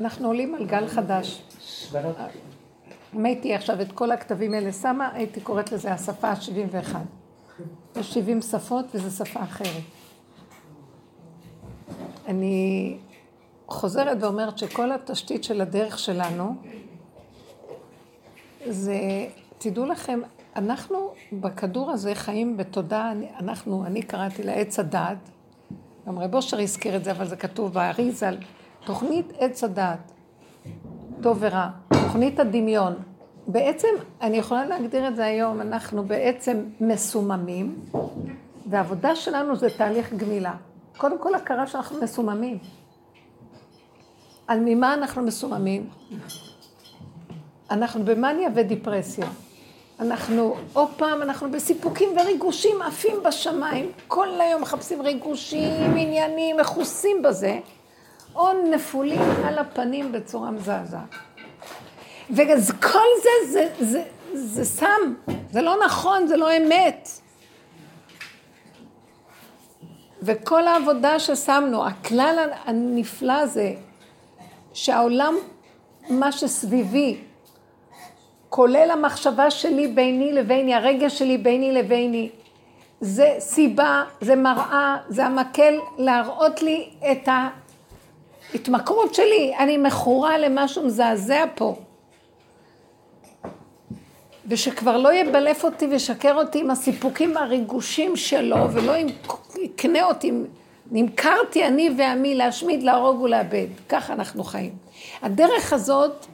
אנחנו עולים על גל חדש. אם הייתי עכשיו את כל הכתבים האלה שמה, הייתי קוראת לזה השפה ה-71. יש 70 שפות וזו שפה אחרת. אני חוזרת ואומרת שכל התשתית של הדרך שלנו זה, תדעו לכם, אנחנו בכדור הזה חיים בתודעה, אנחנו, אני קראתי לה עץ הדעת, גם רב אושר הזכיר את זה, אבל זה כתוב באריזה, תוכנית עץ הדעת, טוב ורע, תוכנית הדמיון. בעצם, אני יכולה להגדיר את זה היום, אנחנו בעצם מסוממים, והעבודה שלנו זה תהליך גמילה. קודם כל הכרה שאנחנו מסוממים. על ממה אנחנו מסוממים? אנחנו במאניה ודיפרסיה. אנחנו, או פעם אנחנו בסיפוקים וריגושים עפים בשמיים, כל היום מחפשים ריגושים, עניינים, מכוסים בזה, או נפולים על הפנים בצורה מזעזעת. ואז כל זה, זה, זה, זה סם, זה לא נכון, זה לא אמת. וכל העבודה ששמנו, הכלל הנפלא הזה, שהעולם, מה שסביבי, כולל המחשבה שלי ביני לביני, הרגש שלי ביני לביני, זה סיבה, זה מראה, זה המקל להראות לי את ההתמכרות שלי. אני מכורה למשהו מזעזע פה. ושכבר לא יבלף אותי וישקר אותי עם הסיפוקים הריגושים שלו, ולא יקנה אותי, נמכרתי אני ועמי להשמיד, להרוג ולאבד. ככה אנחנו חיים. הדרך הזאת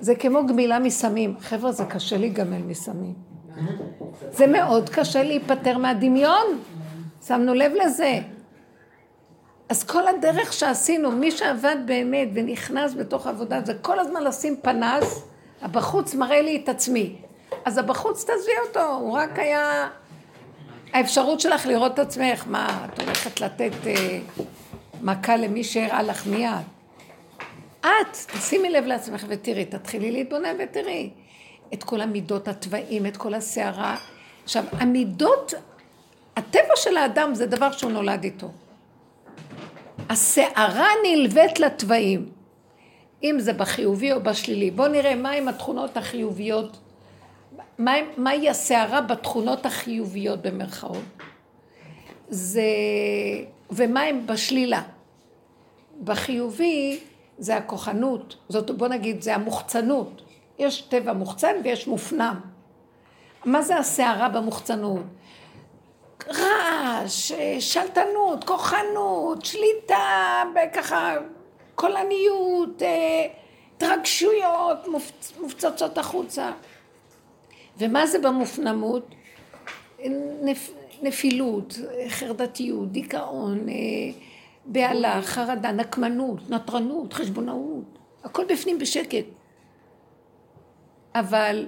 זה כמו גמילה מסמים. חבר'ה, זה קשה להיגמל מסמים. זה מאוד קשה להיפטר מהדמיון. שמנו לב לזה. אז כל הדרך שעשינו, מי שעבד באמת ונכנס בתוך העבודה, זה כל הזמן לשים פנס, הבחוץ מראה לי את עצמי. אז הבחוץ תעזבי אותו, הוא רק היה... האפשרות שלך לראות את עצמך, מה, את הולכת לתת אה, מכה למי שהראה לך מיד. את, תשימי לב לעצמך ותראי, תתחילי להתבונן ותראי את כל המידות, התוואים, את כל הסערה. עכשיו, המידות, הטבע של האדם זה דבר שהוא נולד איתו. הסערה נלווית לתוואים, אם זה בחיובי או בשלילי. בואו נראה מהם התכונות החיוביות, מה, מהי הסערה בתכונות החיוביות במרכאות. זה, ומה הם בשלילה. בחיובי זה הכוחנות, זאת בוא נגיד זה המוחצנות. יש טבע מוחצן ויש מופנם. מה זה הסערה במוחצנות? רעש, שלטנות, כוחנות, שליטה, ככה, קולניות, אה, התרגשויות מופצצות החוצה. ומה זה במופנמות? נפ, נפילות, חרדתיות, דיכאון, אה, בהלה, חרדה, נקמנות, נטרנות, חשבונאות, הכל בפנים בשקט. אבל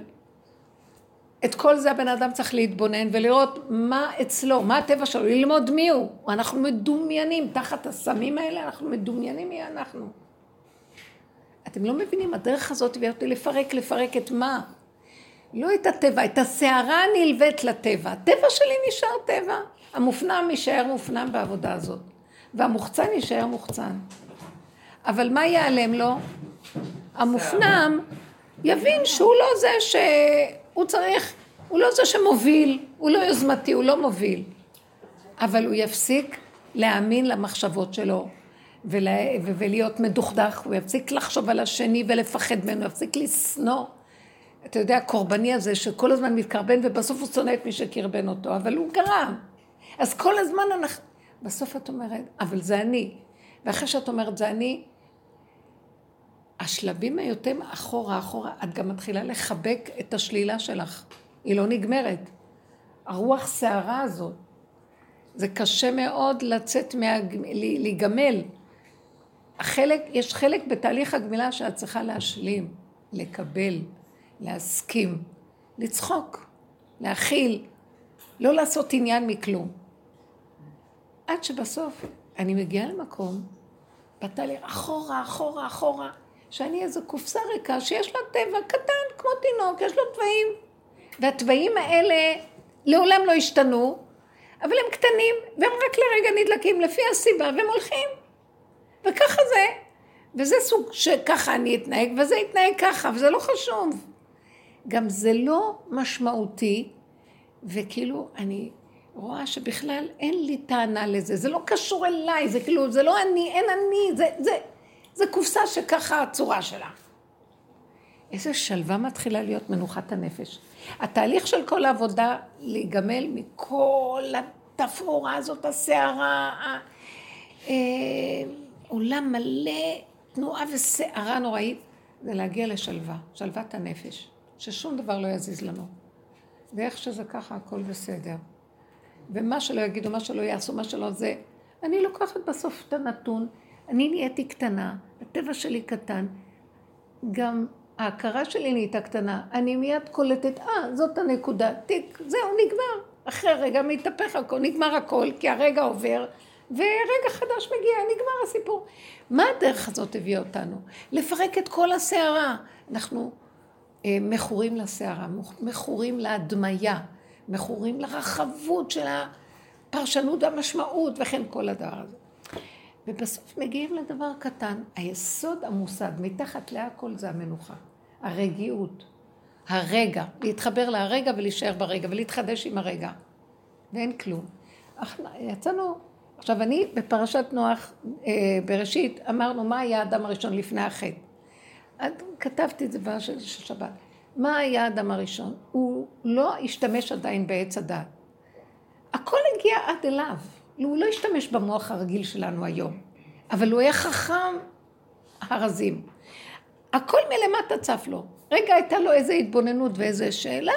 את כל זה הבן אדם צריך להתבונן ולראות מה אצלו, מה הטבע שלו, ללמוד מי הוא. אנחנו מדומיינים, תחת הסמים האלה אנחנו מדומיינים מי אנחנו. אתם לא מבינים, הדרך הזאת הביאה אותי לפרק, לפרק את מה? לא את הטבע, את הסערה הנלווית לטבע. הטבע שלי נשאר טבע, המופנם יישאר מופנם בעבודה הזאת. והמוחצן יישאר מוחצן. אבל מה ייעלם לו? המופנם יבין שהוא לא זה שהוא צריך, הוא לא זה שמוביל, הוא לא יוזמתי, הוא לא מוביל. אבל הוא יפסיק להאמין למחשבות שלו ולה, ולהיות מדוכדך, הוא יפסיק לחשוב על השני ולפחד ממנו, יפסיק לשנוא. אתה יודע, הקורבני הזה שכל הזמן מתקרבן ובסוף הוא שונא את מי שקרבן אותו, אבל הוא גרם. אז כל הזמן אנחנו... בסוף את אומרת, אבל זה אני. ואחרי שאת אומרת, זה אני, השלבים היותר אחורה, אחורה, את גם מתחילה לחבק את השלילה שלך. היא לא נגמרת. הרוח סערה הזאת. זה קשה מאוד לצאת, מה... להיגמל. החלק, יש חלק בתהליך הגמילה שאת צריכה להשלים, לקבל, להסכים, לצחוק, להכיל, לא לעשות עניין מכלום. עד שבסוף אני מגיעה למקום, בתהליך אחורה, אחורה, אחורה, שאני איזו קופסה ריקה שיש לה טבע קטן, כמו תינוק, יש לו תוואים. והתוואים האלה לעולם לא השתנו, אבל הם קטנים, והם רק לרגע נדלקים לפי הסיבה, והם הולכים. וככה זה. וזה סוג שככה אני אתנהג, וזה יתנהג ככה, וזה לא חשוב. גם זה לא משמעותי, וכאילו אני רואה שבכלל אין לי טענה לזה, זה לא קשור אליי, זה כאילו, זה לא אני, אין אני, זה, זה, זה קופסה שככה הצורה שלה. איזה שלווה מתחילה להיות מנוחת הנפש. התהליך של כל העבודה להיגמל מכל התפאורה הזאת, הסערה, אה, מלא תנועה וסערה נוראית, זה להגיע לשלווה, שלוות הנפש, ששום דבר לא יזיז לנו. ואיך שזה ככה, הכל בסדר. ומה שלא יגידו, מה שלא יעשו, מה שלא זה, אני לוקחת בסוף את הנתון, אני נהייתי קטנה, הטבע שלי קטן, גם ההכרה שלי נהייתה קטנה, אני מיד קולטת, אה, זאת הנקודה, תיק, זהו, נגמר. אחרי רגע מתהפך הכל, נגמר הכל, כי הרגע עובר, ורגע חדש מגיע, נגמר הסיפור. מה הדרך הזאת הביאה אותנו? לפרק את כל הסערה. אנחנו אה, מכורים לסערה, מכורים להדמיה, מכורים לרחבות של הפרשנות והמשמעות וכן כל הדבר הזה. ובסוף מגיעים לדבר קטן, היסוד המוסד, מתחת להכל זה המנוחה, הרגיעות, הרגע, להתחבר להרגע ולהישאר ברגע ולהתחדש עם הרגע. ואין כלום. יצאנו, עכשיו אני בפרשת נוח אה, בראשית אמרנו מה היה האדם הראשון לפני החטא. כתבתי את זה בשל שבת. מה היה האדם הראשון? הוא לא השתמש עדיין בעץ הדת. הכל הגיע עד אליו. הוא לא השתמש במוח הרגיל שלנו היום, אבל הוא היה חכם הרזים. הכל מלמטה צף לו. רגע הייתה לו איזו התבוננות ואיזו שאלה,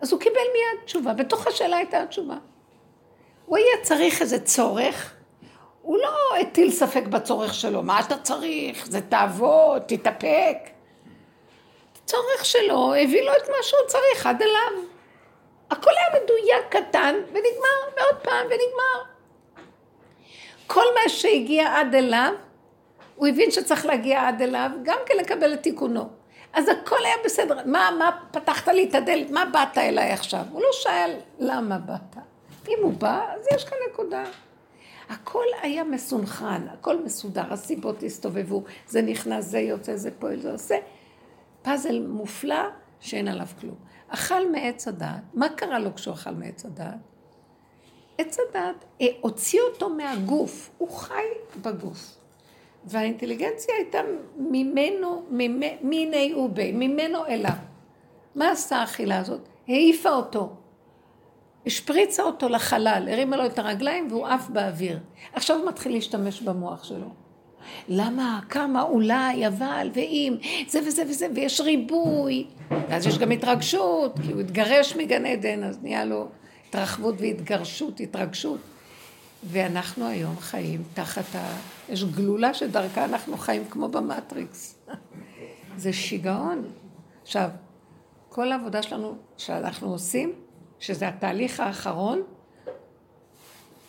אז הוא קיבל מיד תשובה. בתוך השאלה הייתה התשובה. הוא היה צריך איזה צורך, הוא לא הטיל ספק בצורך שלו. מה אתה צריך? זה תעבוד, תתאפק. הצורך שלו הביא לו את מה שהוא צריך עד אליו. הכל היה מדויק קטן ונגמר, ועוד פעם ונגמר. כל מה שהגיע עד אליו, הוא הבין שצריך להגיע עד אליו, גם כן לקבל את תיקונו. אז הכל היה בסדר. מה, מה פתחת לי את הדלת? מה באת אליי עכשיו? הוא לא שאל למה באת. אם הוא בא, אז יש כאן נקודה. הכל היה מסונכרן, הכל מסודר, הסיבות הסתובבו, זה נכנס, זה יוצא, זה פועל, זה עושה. פאזל מופלא שאין עליו כלום. אכל מעץ הדעת, מה קרה לו כשהוא אכל מעץ הדעת? עץ הדעת אה, הוציא אותו מהגוף, הוא חי בגוף. והאינטליגנציה הייתה ממנו, מיני ובי, ממנו אליו. מה עשה האכילה הזאת? העיפה אותו, השפריצה אותו לחלל, הרימה לו את הרגליים והוא עף באוויר. עכשיו הוא מתחיל להשתמש במוח שלו. למה, כמה, אולי, אבל, ואם, זה וזה וזה, ויש ריבוי. ואז יש גם התרגשות, כי הוא התגרש מגן עדן, אז נהיה לו התרחבות והתגרשות, התרגשות. ואנחנו היום חיים תחת ה... יש גלולה שדרכה אנחנו חיים כמו במטריקס. זה שיגעון. עכשיו, כל העבודה שלנו, שאנחנו עושים, שזה התהליך האחרון,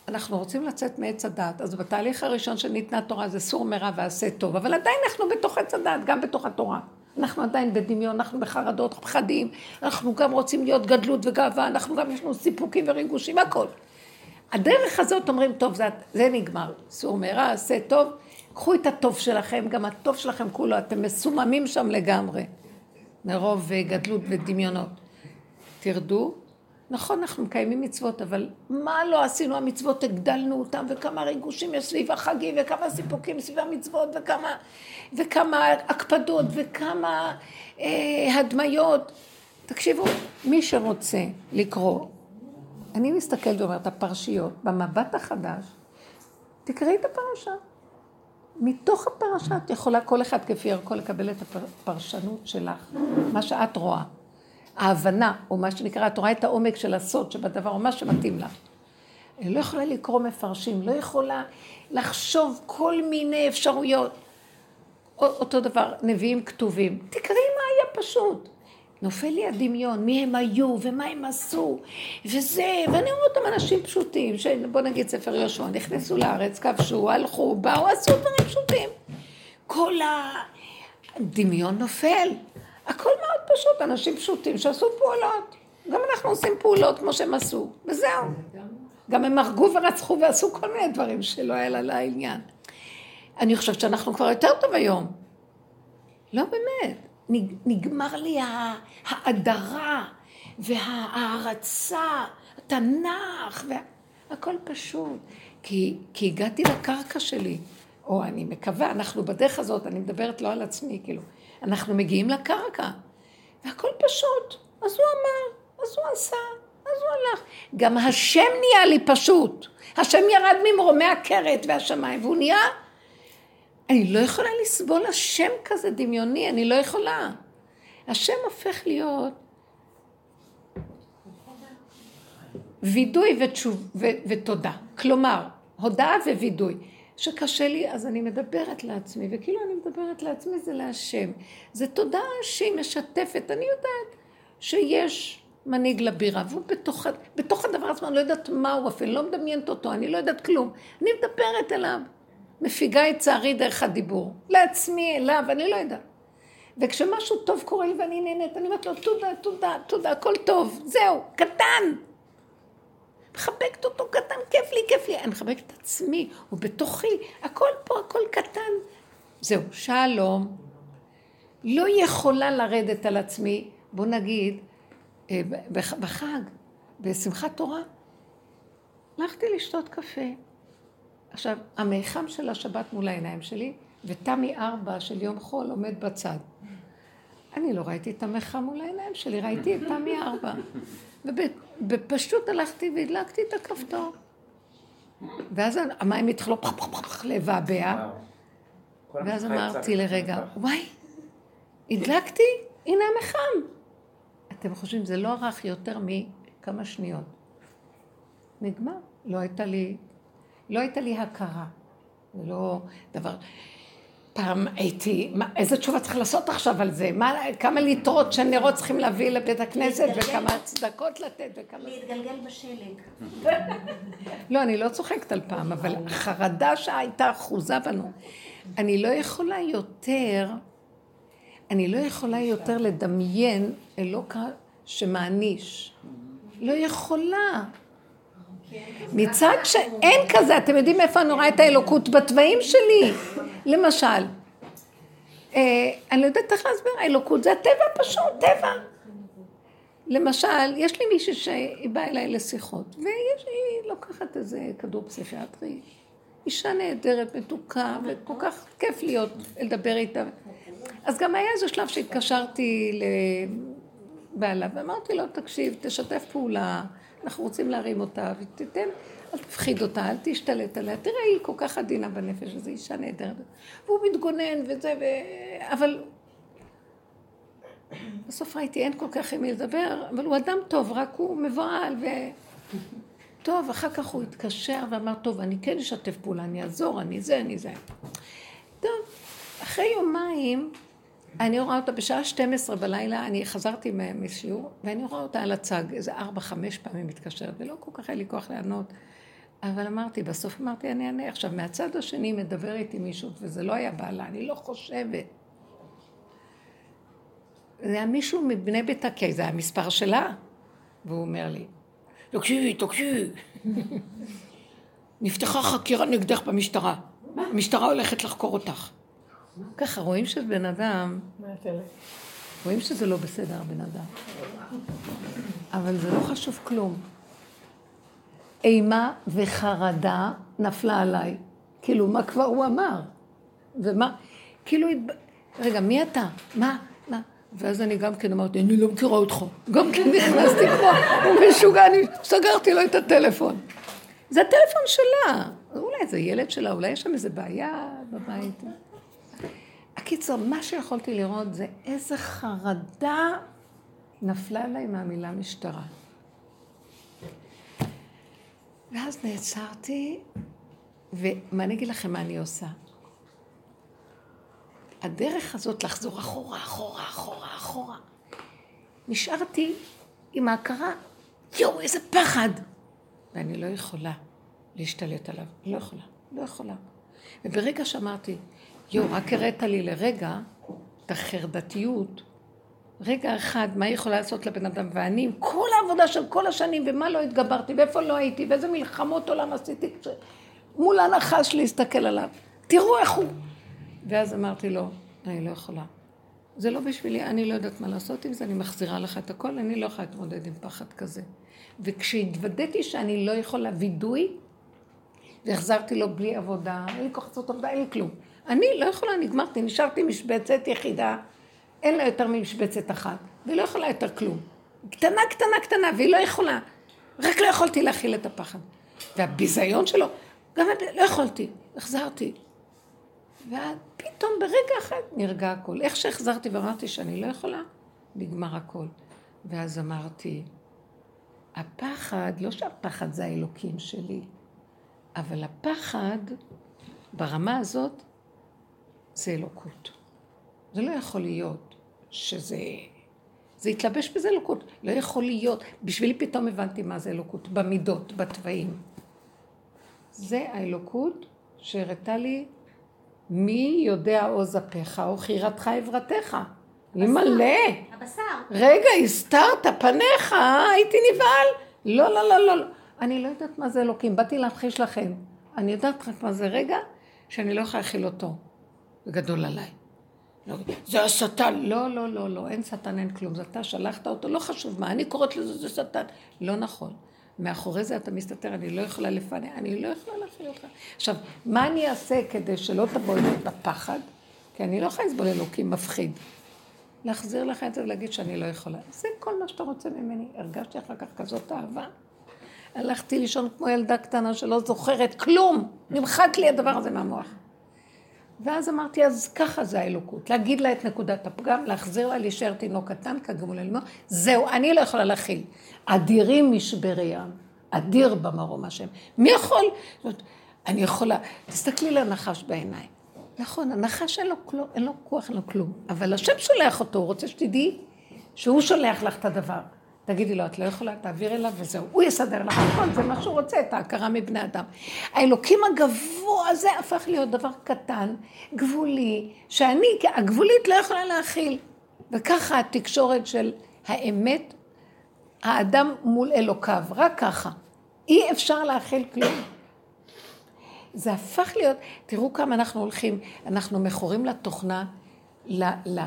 אנחנו רוצים לצאת מעץ הדת, אז בתהליך הראשון שניתנה תורה זה סור מרע ועשה טוב, אבל עדיין אנחנו בתוך עץ הדת, גם בתוך התורה. אנחנו עדיין בדמיון, אנחנו בחרדות, פחדים, אנחנו גם רוצים להיות גדלות וגאווה, אנחנו גם יש לנו סיפוקים וריגושים, הכל. הדרך הזאת אומרים, טוב, זה, זה נגמר, סור מרע, עשה טוב, קחו את הטוב שלכם, גם הטוב שלכם כולו, אתם מסוממים שם לגמרי, מרוב גדלות ודמיונות. תרדו, נכון, אנחנו מקיימים מצוות, אבל מה לא עשינו המצוות, הגדלנו אותם, וכמה ריגושים יש סביב החגים, וכמה סיפוקים סביב המצוות, וכמה, וכמה הקפדות, וכמה אה, הדמיות. תקשיבו, מי שרוצה לקרוא, אני מסתכלת ואומרת, הפרשיות, במבט החדש, תקראי את הפרשה. מתוך הפרשה את יכולה כל אחד כפי ערכו לקבל את הפרשנות שלך, מה שאת רואה. ההבנה, או מה שנקרא, את רואה את העומק של הסוד שבדבר, או מה שמתאים לך. אני לא יכולה לקרוא מפרשים, לא יכולה לחשוב כל מיני אפשרויות. אותו דבר, נביאים כתובים. תקראי מה היה פשוט. נופל לי הדמיון, מי הם היו ומה הם עשו, וזה, ואני רואה אותם אנשים פשוטים, בוא נגיד ספר יהושע, נכנסו לארץ, כבשו, הלכו, באו, עשו דברים פשוטים. כל הדמיון נופל. הכל מאוד פשוט, אנשים פשוטים שעשו פעולות. גם אנחנו עושים פעולות כמו שהם עשו, וזהו. גם הם הרגו ורצחו ועשו כל מיני דברים שלא היה לה לעניין. אני חושבת שאנחנו כבר יותר טוב היום. לא באמת. נגמר לי ההדרה וההערצה, התנ"ך, וה... הכל פשוט. כי, כי הגעתי לקרקע שלי, או אני מקווה, אנחנו בדרך הזאת, אני מדברת לא על עצמי, כאילו, אנחנו מגיעים לקרקע, והכל פשוט. אז הוא אמר, אז הוא עשה, אז הוא הלך. גם השם נהיה לי פשוט. השם ירד ממרומי הכרת והשמיים, והוא נהיה... אני לא יכולה לסבול השם כזה דמיוני, אני לא יכולה. השם הופך להיות וידוי ותשוב, ו, ותודה. כלומר, הודעה ווידוי. שקשה לי, אז אני מדברת לעצמי, וכאילו אני מדברת לעצמי זה להשם. זה תודעה שהיא משתפת. אני יודעת שיש מנהיג לבירה, והוא בתוך, בתוך הדבר הזה, אני לא יודעת מה הוא אפילו, לא מדמיינת אותו, אני לא יודעת כלום. אני מדברת אליו, מפיגה את צערי דרך הדיבור. לעצמי, אליו, אני לא יודעת. וכשמשהו טוב קורה לי ואני נהנית, אני אומרת לו, תודה, תודה, תודה, הכל טוב, זהו, קטן. מחבקת אותו קטן, כיף לי, כיף לי. אני מחבקת את עצמי, הוא בתוכי, הכל פה, הכל קטן. זהו, שלום. לא יכולה לרדת על עצמי, בוא נגיד, אה, בחג, בשמחת תורה, הלכתי לשתות קפה. עכשיו, המיחם של השבת מול העיניים שלי, ותמי ארבע של יום חול עומד בצד. אני לא ראיתי את המיחם מול העיניים שלי, ראיתי את תמי ארבע. ובפשוט הלכתי והדלקתי את הכפתור. ואז המים התחילו לבעבע. ואז אמרתי לרגע, וואי, הדלקתי, הנה המחם. אתם חושבים, זה לא ארך יותר מכמה שניות. נגמר. לא הייתה לי, לא הייתה לי הכרה. זה לא דבר... פעם הייתי, מה, איזה תשובה צריך לעשות עכשיו על זה? מה, כמה ליטרות של נרות צריכים להביא לבית הכנסת, וכמה צדקות לתת, וכמה... להתגלגל בשלג. לא, אני לא צוחקת על פעם, אבל החרדה שהייתה אחוזה בנו. אני לא יכולה יותר, אני לא יכולה יותר לדמיין אלוקה שמעניש. לא יכולה. מצד שאין כזה, אתם יודעים איפה אני רואה את האלוקות? בתוואים שלי. למשל, אה, אני לא יודעת איך להסביר, האלוקות זה הטבע פשוט, טבע. למשל, יש לי מישהי שהיא באה אליי לשיחות, והיא לוקחת איזה כדור פסיכיאטרי. אישה נהדרת, מתוקה, וכל כך כיף להיות, לדבר איתה. אז גם היה איזה שלב שהתקשרתי לבעלה, ואמרתי לו, תקשיב, תשתף פעולה, אנחנו רוצים להרים אותה, ותיתן, אל תפחיד אותה, אל תשתלט עליה. תראה, היא כל כך עדינה בנפש, זו אישה נהדרת. והוא מתגונן וזה, ו... אבל... בסוף ראיתי, אין כל כך עם מי לדבר, אבל הוא אדם טוב, רק הוא מבוהל ו... טוב, אחר כך הוא התקשר ואמר, טוב, אני כן אשתף פעולה, אני אעזור, אני זה, אני זה. טוב, אחרי יומיים, אני רואה אותה בשעה 12 בלילה, אני חזרתי משיעור, ואני רואה אותה על הצג, איזה ארבע, חמש פעמים מתקשרת, ולא כל כך היה לי כוח לענות. אבל אמרתי, בסוף אמרתי, אני אענה. עכשיו, מהצד השני מדבר איתי מישהו, וזה לא היה בעלה, אני לא חושבת. זה היה מישהו מבני ביתה, כי זה המספר שלה. והוא אומר לי, תקשיבי, תקשיבי. נפתחה חקירה נגדך במשטרה. המשטרה הולכת לחקור אותך. ככה, רואים שבן אדם... רואים שזה לא בסדר, הבן אדם. אבל זה לא חשוב כלום. אימה וחרדה נפלה עליי. כאילו, מה כבר הוא אמר? ומה, כאילו, רגע, מי אתה? מה? מה? ואז אני גם כן אמרתי, אני לא מכירה אותך. גם כן נכנסתי כמו, משוגע, אני סגרתי לו את הטלפון. זה הטלפון שלה. אולי זה ילד שלה, אולי יש שם איזה בעיה בבית. הקיצור, מה שיכולתי לראות זה איזה חרדה נפלה עליי מהמילה משטרה. ואז נעצרתי, ומה אני אגיד לכם מה אני עושה? הדרך הזאת לחזור אחורה, אחורה, אחורה, אחורה. נשארתי עם ההכרה, יואו, איזה פחד! ואני לא יכולה להשתלט עליו, לא יכולה, לא יכולה. וברגע שאמרתי, יואו, רק הראת לי לרגע את החרדתיות, רגע אחד, מה היא יכולה לעשות לבן אדם? ואני עם כל העבודה של כל השנים, ומה לא התגברתי, ואיפה לא הייתי, ואיזה מלחמות עולם עשיתי מול הנחש להסתכל עליו. תראו איך הוא... ואז אמרתי לו, אני לא יכולה. זה לא בשבילי, אני לא יודעת מה לעשות עם זה, אני מחזירה לך את הכל, אני לא יכולה להתמודד עם פחד כזה. וכשהתוודעתי שאני לא יכולה וידוי, והחזרתי לו בלי עבודה, אין לי כוח לעשות עבודה, אין לי כלום. אני לא יכולה, נגמרתי, נשארתי משבצת יחידה, אין לה יותר ממשבצת אחת, והיא לא יכולה יותר כלום. קטנה, קטנה, קטנה, והיא לא יכולה. רק לא יכולתי להכיל את הפחד. והביזיון שלו, גם לא יכולתי, החזרתי. ופתאום ברגע אחד נרגע הכל. איך שהחזרתי ואמרתי שאני לא יכולה, נגמר הכל. ואז אמרתי, הפחד, לא שהפחד זה האלוקים שלי, אבל הפחד, ברמה הזאת, זה אלוקות. זה לא יכול להיות שזה... זה התלבש בזה אלוקות. לא יכול להיות. בשבילי פתאום הבנתי מה זה אלוקות. במידות, בתוואים. זה האלוקות שהראתה לי מי יודע עוז אפיך או חירתך עברתך. מלא. הבשר. רגע, הסתרת פניך, הייתי נבהל. לא, לא, לא, לא. אני לא יודעת מה זה אלוקים, באתי להמחיש לכם. אני יודעת רק מה זה רגע שאני לא יכולה להכיל אותו. זה גדול עליי. לא, זה השטן. לא, לא, לא, לא, אין שטן, אין כלום. זה אתה שלחת אותו, לא חשוב מה, אני קוראת לזה, זה שטן. לא נכון. מאחורי זה אתה מסתתר, אני לא יכולה לפני, אני לא יכולה להכיל אותך. עכשיו, מה אני אעשה כדי שלא תבוא אליי בפחד? כי אני לא יכולה לסבול אלוקים מפחיד. להחזיר לך את זה ולהגיד שאני לא יכולה. זה כל מה שאתה רוצה ממני. הרגשתי אחר כך כזאת אהבה. הלכתי לישון כמו ילדה קטנה שלא זוכרת כלום. נמחק לי הדבר הזה מהמוח. ואז אמרתי, אז ככה זה האלוקות. להגיד לה את נקודת הפגם, להחזיר לה להישאר תינוק קטן, כגמול אלימו. זהו, אני לא יכולה להכיל. אדירים משברי ים, אדיר במרום השם. מי יכול? אני יכולה, תסתכלי לנחש בעיניים. נכון, הנחש אין לו, כלום, אין לו כוח, אין לו כלום. אבל השם שולח אותו, הוא רוצה שתדעי שהוא שולח לך את הדבר. תגידי לו, את לא יכולה, תעביר אליו וזהו. הוא יסדר לך הכל, זה מה שהוא רוצה, את ההכרה מבני אדם. האלוקים הגבוה הזה הפך להיות דבר קטן, גבולי, שאני, הגבולית לא יכולה להכיל. וככה התקשורת של האמת, האדם מול אלוקיו, רק ככה. אי אפשר להכיל כלום. זה הפך להיות, תראו כמה אנחנו הולכים, אנחנו מכורים לתוכנה, ל, ל,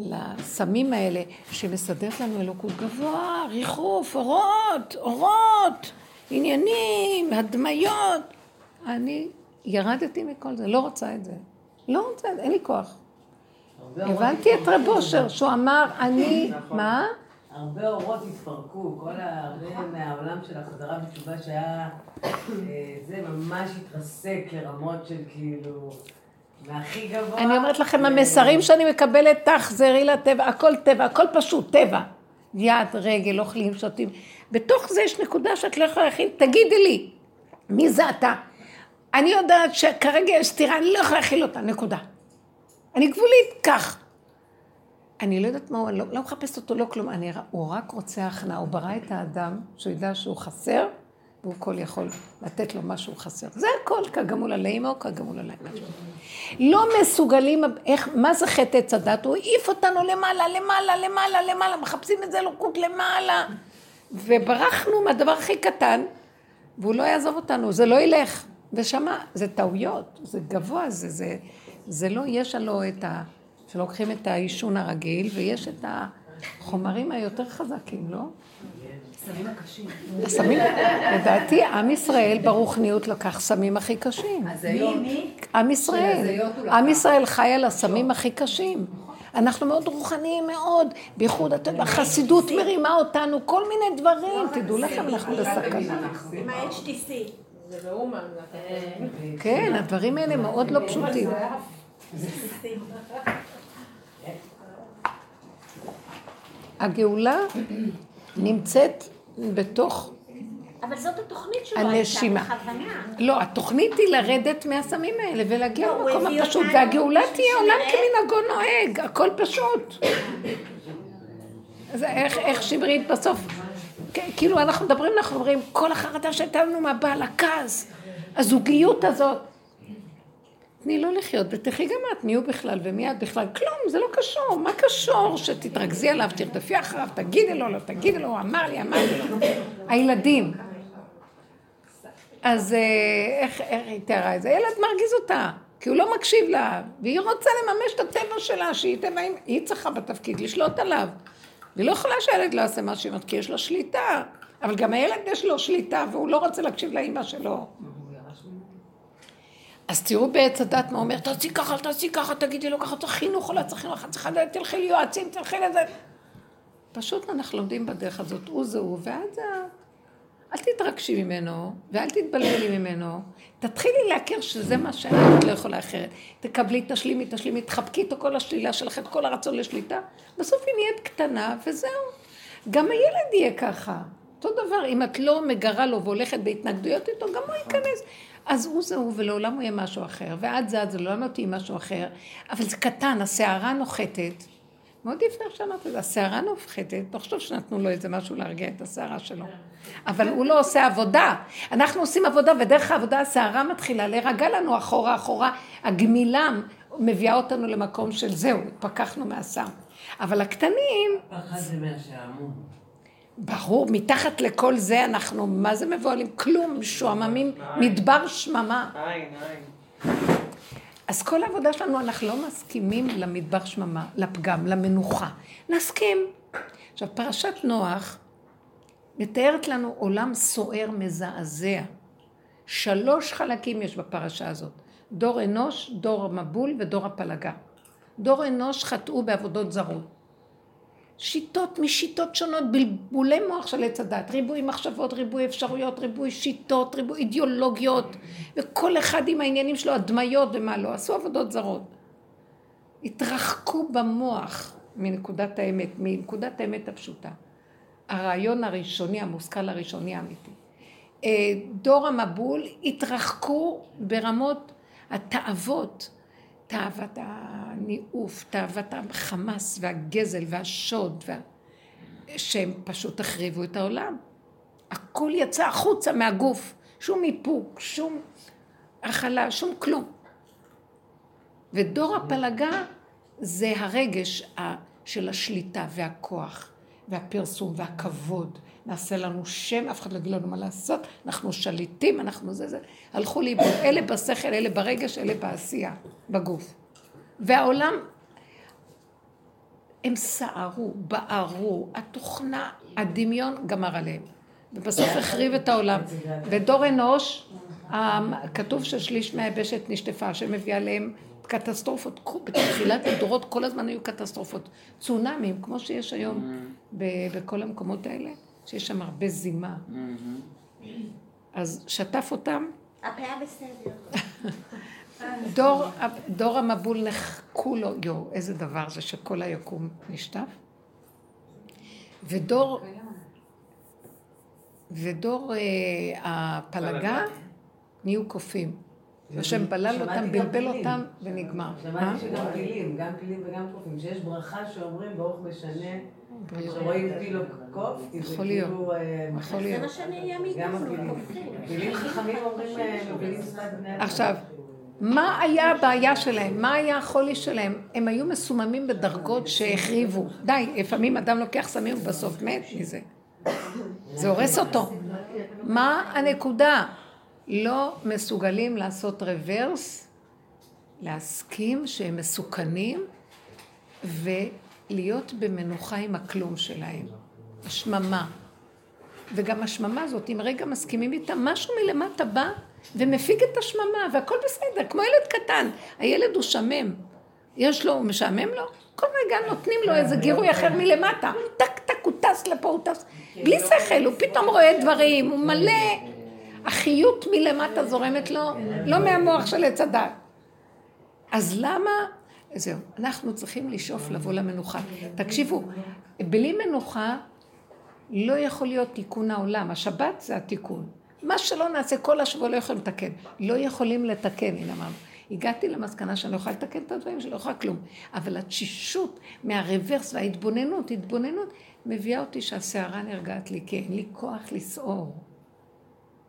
לסמים האלה, שמסדרת לנו אלוקות גבוה, ריחוף, אורות, אורות, עניינים, הדמיות. אני ירדתי מכל זה, לא רוצה את זה. לא רוצה, אין לי כוח. הבנתי את רב אושר, שהוא אמר, אני, נכון. מה? הרבה אורות התפרקו, כל הרבה מהעולם של החזרה בתשובה שהיה, אה, זה ממש התרסק לרמות של כאילו... והכי גבוה... אני אומרת לכם, המסרים שאני מקבלת, תחזרי לטבע, הכל טבע, הכל פשוט, טבע. יד, רגל, אוכלים, שותים. בתוך זה יש נקודה שאת לא יכולה להכין, תגידי לי, מי זה אתה? אני יודעת שכרגע יש סתירה, אני לא יכולה להכיל אותה, נקודה. אני גבולית, כך. אני לא יודעת מה הוא, אני לא, לא מחפשת אותו, לא כלום. אני, הוא רק רוצה הכנעה, הוא ברא את האדם, שהוא ידע שהוא חסר, והוא כל יכול לתת לו מה שהוא חסר. זה הכל, כגמול עלי או כגמול עלי לא מסוגלים, איך, מה זה חטא עץ הדת? הוא העיף אותנו למעלה, למעלה, למעלה, למעלה, מחפשים את זה אלוקות למעלה. וברחנו מהדבר הכי קטן, והוא לא יעזוב אותנו, זה לא ילך. ושמה, זה טעויות, זה גבוה, זה, זה, זה לא, יש הלא את ה... שלוקחים את העישון הרגיל, ויש את החומרים היותר חזקים, לא? הסמים הקשים. הסמים, לדעתי, עם ישראל ברוחניות לקח סמים הכי קשים. מי? עם ישראל. עם ישראל חי על הסמים הכי קשים. אנחנו מאוד רוחניים מאוד, בייחוד, אתה יודע, החסידות מרימה אותנו, כל מיני דברים, תדעו לכם, אנחנו בסכנה. עם ה-HTC. זה באומן. כן, הדברים האלה מאוד לא פשוטים. הגאולה נמצאת בתוך אבל זאת התוכנית שלו הנשימה. לא, התוכנית היא לרדת מהסמים האלה ולהגיע לא, למקום הפשוט, והגאולה תהיה עולם כמנהגו נוהג, הכל פשוט. אז איך, איך שמרית בסוף, כאילו אנחנו מדברים, אנחנו אומרים, כל החרדה שהייתה לנו מהבעל, הכעס, הזוגיות הזאת, תני לו לחיות ותחי גם את, מי הוא בכלל ומי את בכלל, כלום, זה לא קשור, מה קשור שתתרכזי עליו, תרדפי אחריו, תגידי לו, לא תגידי לו, הוא אמר לי, אמר לי. הילדים. אז אה, איך, היא תיארה את זה? ילד מרגיז אותה. כי הוא לא מקשיב לה, והיא רוצה לממש את הטבע שלה, שהיא טבע, היא צריכה בתפקיד לשלוט עליו. והיא לא יכולה שהילד לא יעשה מה שהיא אומרת, כי יש לו שליטה. אבל גם הילד יש לו שליטה, והוא לא רוצה להקשיב לאימא שלו. אז תראו בעץ הדת מה אומר, תעשי ככה, תעשי ככה, תגידי לו ככה, צריך חינוך, או לא צריך חינוך, צריכה, תלכי ליועצים, תלכי לזה. פשוט אנחנו לומדים בדרך הזאת, הוא זה הוא, ואת זה אל תתרגשי ממנו, ואל תתבלבלי ממנו. תתחילי להכיר שזה מה שאת לא יכולה אחרת. תקבלי, תשלימי, תשלימי, תחבקי את כל השלילה שלך, את כל הרצון לשליטה. בסוף היא נהיית קטנה, וזהו. גם הילד יהיה ככה. אותו דבר, אם את לא מגרה לו והולכת בהתנגדויות איתו, גם הוא ייכנס. אז הוא זה הוא, ולעולם הוא יהיה משהו אחר. ואת זה את זה, לעולם לא תהיי משהו אחר. אבל זה קטן, הסערה נוחתת. מאוד יפה איך שאמרת את זה, הסערה נופחתת, לא חושב שנתנו לו איזה משהו להרגיע את הסערה שלו. אבל הוא לא עושה עבודה. אנחנו עושים עבודה, ודרך העבודה הסערה מתחילה להירגע לנו אחורה אחורה. הגמילה מביאה אותנו למקום של זהו, התפכחנו מהסם. אבל הקטנים... פחד זה מהשעמום. ברור, מתחת לכל זה אנחנו, מה זה מבוהלים? כלום, משועממים, מדבר שממה. עין, עין. אז כל העבודה שלנו, אנחנו לא מסכימים למדבר שממה, לפגם, למנוחה. נסכים. עכשיו, פרשת נוח מתארת לנו עולם סוער מזעזע. שלוש חלקים יש בפרשה הזאת. דור אנוש, דור המבול ודור הפלגה. דור אנוש חטאו בעבודות זרות. שיטות משיטות שונות, בלבולי מוח של עץ הדת, ריבוי מחשבות, ריבוי אפשרויות, ריבוי שיטות, ריבוי אידיאולוגיות, וכל אחד עם העניינים שלו, הדמיות ומה לא, עשו עבודות זרות. התרחקו במוח מנקודת האמת, מנקודת האמת הפשוטה. הרעיון הראשוני, המושכל הראשוני האמיתי. אה, דור המבול התרחקו ברמות התאוות, תאוות הניאוף, תאוות החמאס והגזל והשוד, וה... שהם פשוט החריבו את העולם. הכל יצא החוצה מהגוף, שום איפוק, שום הכלה, שום כלום. ודור הפלגה זה הרגש של השליטה והכוח והפרסום והכבוד. נעשה לנו שם, אף אחד לא יגיד לנו מה לעשות, אנחנו שליטים, אנחנו זה זה. הלכו לאיבוד, אלה בשכל, אלה ברגש, אלה בעשייה, בגוף. והעולם, הם סערו, בערו, התוכנה, הדמיון גמר עליהם. ובסוף החריב את העולם. ודור אנוש, כתוב ששליש מהיבשת נשטפה, שמביא עליהם קטסטרופות. בתחילת הדורות כל הזמן היו קטסטרופות. צונאמים, כמו שיש היום בכל המקומות האלה, שיש שם הרבה זימה. אז שטף אותם. הפאה בסדר. דור, דור המבול נחקו לו, יואו, איזה דבר זה שכל היקום נשטף. ודור, ודור אה, הפלגה נהיו קופים. השם בלל אותם, בלבל אותם ונגמר. שמעתי שגם פילים, גם פילים וגם קופים, שיש ברכה שאומרים ברוך משנה, שרואים פיל או קוף, כי זה כאילו... אה, יכול להיות. זה מה שאני אהיה מאיתנו, פילים חכמים אומרים, אה, מבינים שפת בני אדם. עכשיו, מה היה הבעיה שלהם? מה היה החולי שלהם? הם היו מסוממים בדרגות שהחריבו. די, לפעמים אדם לוקח סמים ובסוף מת מזה. זה הורס אותו. מה הנקודה? לא מסוגלים לעשות רוורס, להסכים שהם מסוכנים ולהיות במנוחה עם הכלום שלהם. השממה. וגם השממה הזאת, אם רגע מסכימים איתה, משהו מלמטה בא ומפיג את השממה, והכל בסדר, כמו ילד קטן. הילד הוא שמם. יש לו, הוא משעמם לו? כל רגע נותנים לו איזה גירוי אחר מלמטה. טק טק, הוא טס לפה, הוא טס. בלי שכל, הוא פתאום רואה דברים, הוא מלא. החיות מלמטה זורמת לו, לא מהמוח של עץ הדת. אז למה... זהו, אנחנו צריכים לשאוף לבוא למנוחה. תקשיבו, בלי מנוחה לא יכול להיות תיקון העולם. השבת זה התיקון. מה שלא נעשה כל השבוע לא יכולים לתקן. לא יכולים לתקן, הנה אמרנו. הגעתי למסקנה שאני לא יכולה לתקן את הדברים שאני לא יכולה כלום. אבל התשישות מהרוורס וההתבוננות, התבוננות, מביאה אותי שהסערה נרגעת לי, כי אין לי כוח לסעור.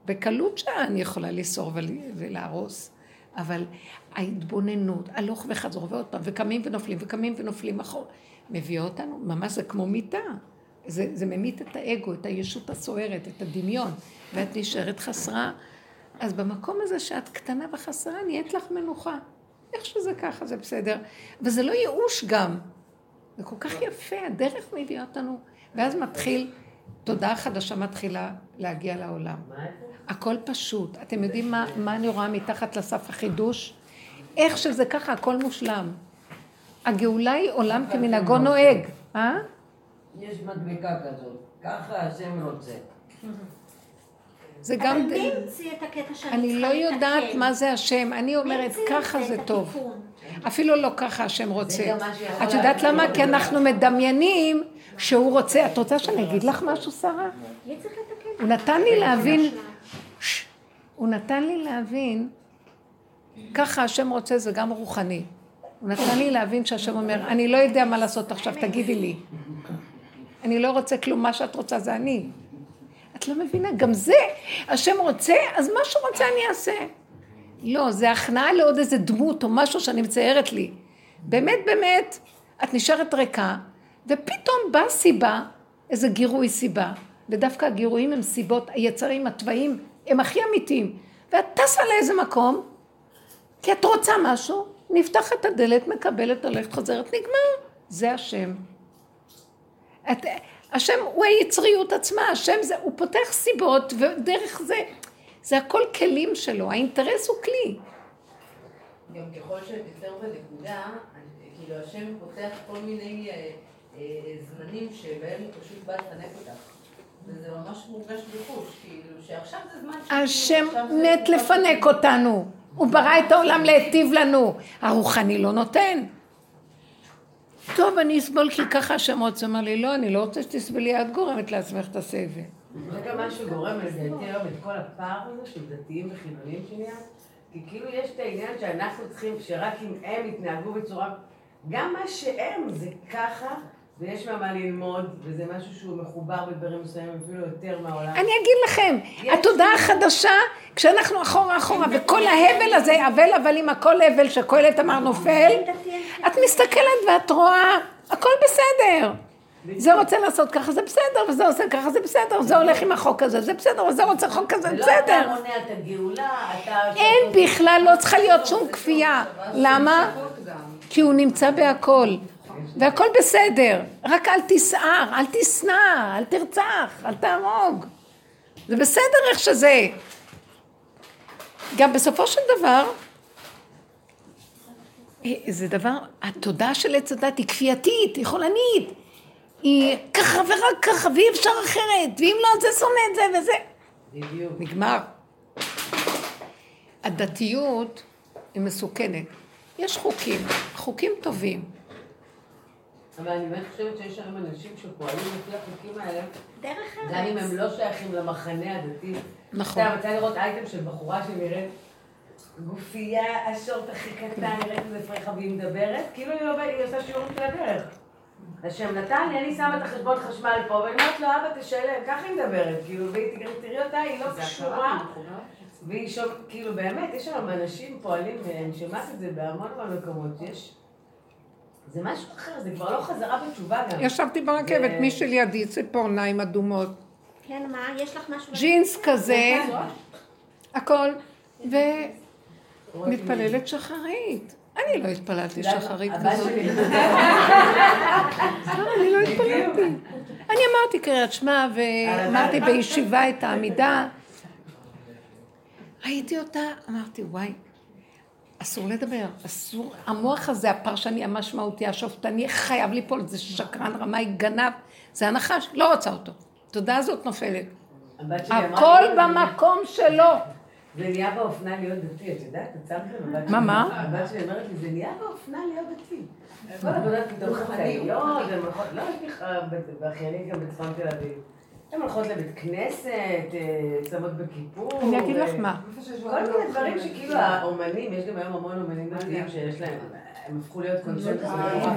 בקלות שעה אני יכולה לסעור ולהרוס, אבל ההתבוננות, הלוך וחזור ועוד פעם, וקמים ונופלים, וקמים ונופלים אחור, מביאה אותנו, ממש זה כמו מיטה. זה, זה ממית את האגו, את הישות הסוערת, את הדמיון, ואת נשארת חסרה. אז במקום הזה שאת קטנה וחסרה, נהיית לך מנוחה. איך שזה ככה, זה בסדר. וזה לא ייאוש גם. זה כל כך יפה, הדרך מביאה אותנו. ואז מתחיל, תודעה חדשה מתחילה להגיע לעולם. הכל פשוט. אתם יודעים מה, מה אני רואה מתחת לסף החידוש? איך שזה ככה, הכל מושלם. הגאולה היא עולם כמנהגו נוהג. אה? יש מדבקה כזאת, ככה השם רוצה. זה גם... אבל מי המציא את הקטע שאני אני לא יודעת? מה זה השם, אני אומרת ככה זה טוב. אפילו לא ככה השם רוצה. את יודעת למה? כי אנחנו מדמיינים שהוא רוצה. את רוצה שאני אגיד לך משהו, שרה? הוא נתן לי להבין. הוא נתן לי להבין, ככה השם רוצה זה גם רוחני. הוא נתן לי להבין שהשם אומר, אני לא יודע מה לעשות עכשיו, תגידי לי. אני לא רוצה כלום, מה שאת רוצה זה אני. את לא מבינה, גם זה, השם רוצה, אז מה שהוא רוצה אני אעשה. לא, זה הכנעה לעוד איזה דמות או משהו שאני מציירת לי. באמת, באמת, את נשארת ריקה, ופתאום באה סיבה, איזה גירוי סיבה, ודווקא הגירויים הם סיבות, היצרים, התוואים, הם הכי אמיתיים. ואת טסה לאיזה מקום, כי את רוצה משהו, נפתחת הדלת, מקבלת, הולכת, חוזרת, נגמר. זה השם. את, השם הוא היצריות עצמה, השם זה, הוא פותח סיבות, ודרך זה, זה הכל כלים שלו, האינטרס הוא כלי. גם ככל שאת יותר בנקודה, כאילו השם פותח כל מיני אה, זמנים שבהם הוא פשוט בא לחנק אותך. וזה ממש מורגש בחוש, כאילו שעכשיו זה זמן שכאילו, השם מת לפנק אותנו, הוא ברא את העולם להיטיב לנו, הרוחני לא נותן. טוב, אני אסבול כי ככה השם רוצה, אמר לי, לא, אני לא רוצה שתסבלי, את גורמת לעצמך את הסבל. זה גם מה שגורם לדעתי היום את כל הפער הזה של דתיים וחילונים שנהיה, כי כאילו יש את העניין שאנחנו צריכים, שרק אם הם יתנהגו בצורה, גם מה שהם זה ככה, ויש מה מה ללמוד, וזה משהו שהוא מחובר בדברים מסוימים אפילו יותר מהעולם. אני אגיד לכם, התודעה החדשה, כשאנחנו אחורה אחורה, וכל ההבל הזה, אבל אבל עם הכל הבל שקהלת אמר נופל, את מסתכלת ואת רואה, הכל בסדר. זה רוצה לעשות ככה, זה בסדר, וזה עושה ככה, זה בסדר, זה הולך עם החוק הזה, זה בסדר, וזה רוצה חוק כזה, זה לא אתה בסדר. מונע את הגאולה, אתה... אין בכלל, לא צריכה להיות שום כפייה. למה? כי הוא נמצא בהכל. והכל בסדר. רק אל תסער, אל תשנא, אל תרצח, אל תהרוג. זה בסדר איך שזה. גם בסופו של דבר, אה, זה דבר, התודעה של עץ הדת היא כפייתית, היא חולנית. היא ככה ורק ככה, ואי אפשר אחרת, ואם לא, זה שונא את זה וזה. בדיוק. נגמר. הדתיות היא מסוכנת. יש חוקים, חוקים טובים. אבל אני באמת חושבת שיש היום אנשים שפועלים לפי החוקים האלה, דרך ארץ. גם אם הם לא שייכים למחנה הדתי. נכון. אתה רוצה לראות אייטם של בחורה שנראית גופייה, השורט הכי קטן, נראית איזה פרחה והיא מדברת, כאילו היא עובדת, היא עושה שיעורים של הדרך. השם נתן לי, אני שמה את החשבון חשמל פה, ואני אומרת לו, אבא תשלם, ככה היא מדברת, כאילו, והיא תראי- תראי אותה, היא לא קשורה. והיא שומעת, כאילו באמת, יש שם אנשים פועלים, ואני שומעת את זה בהמון המון מקומות, יש... זה משהו אחר, זה כבר לא חזרה בתשובה גם. ישבתי ברכבת, מי שלידי ציפורניים אדומות, כן, מה? יש לך משהו? ג'ינס כזה, הכל, ומתפללת שחרית. אני לא התפללתי שחרית כזאת. לא, אני לא התפללתי. אני אמרתי קריאת שמע ואמרתי בישיבה את העמידה. ראיתי אותה, אמרתי, וואי, אסור לדבר, אסור, המוח הזה, הפרשני, המשמעותי, השופטני, חייב ליפול, זה שקרן, רמאי, גנב, זה הנחש, לא רוצה אותו. התודעה הזאת נופלת. הכל "זה במקום שלו. זה נהיה באופנה להיות דתי, את יודעת? את שמת לב? מה, שלי- מה? הבת שלי אומרת לי, זה נהיה באופנה להיות דתי. כל עבודת פתאום חצאיות, לא, יש לי באחיינית גם בצפון תל אביב. הן הולכות לבית כנסת, אה, צמות בכיפור. אני אגיד לך אה, מה, כל מיני דברים שכאילו האומנים, יש גם היום המון אומנים דתיים שיש להם, הם הפכו להיות קונסנזוס מטורף.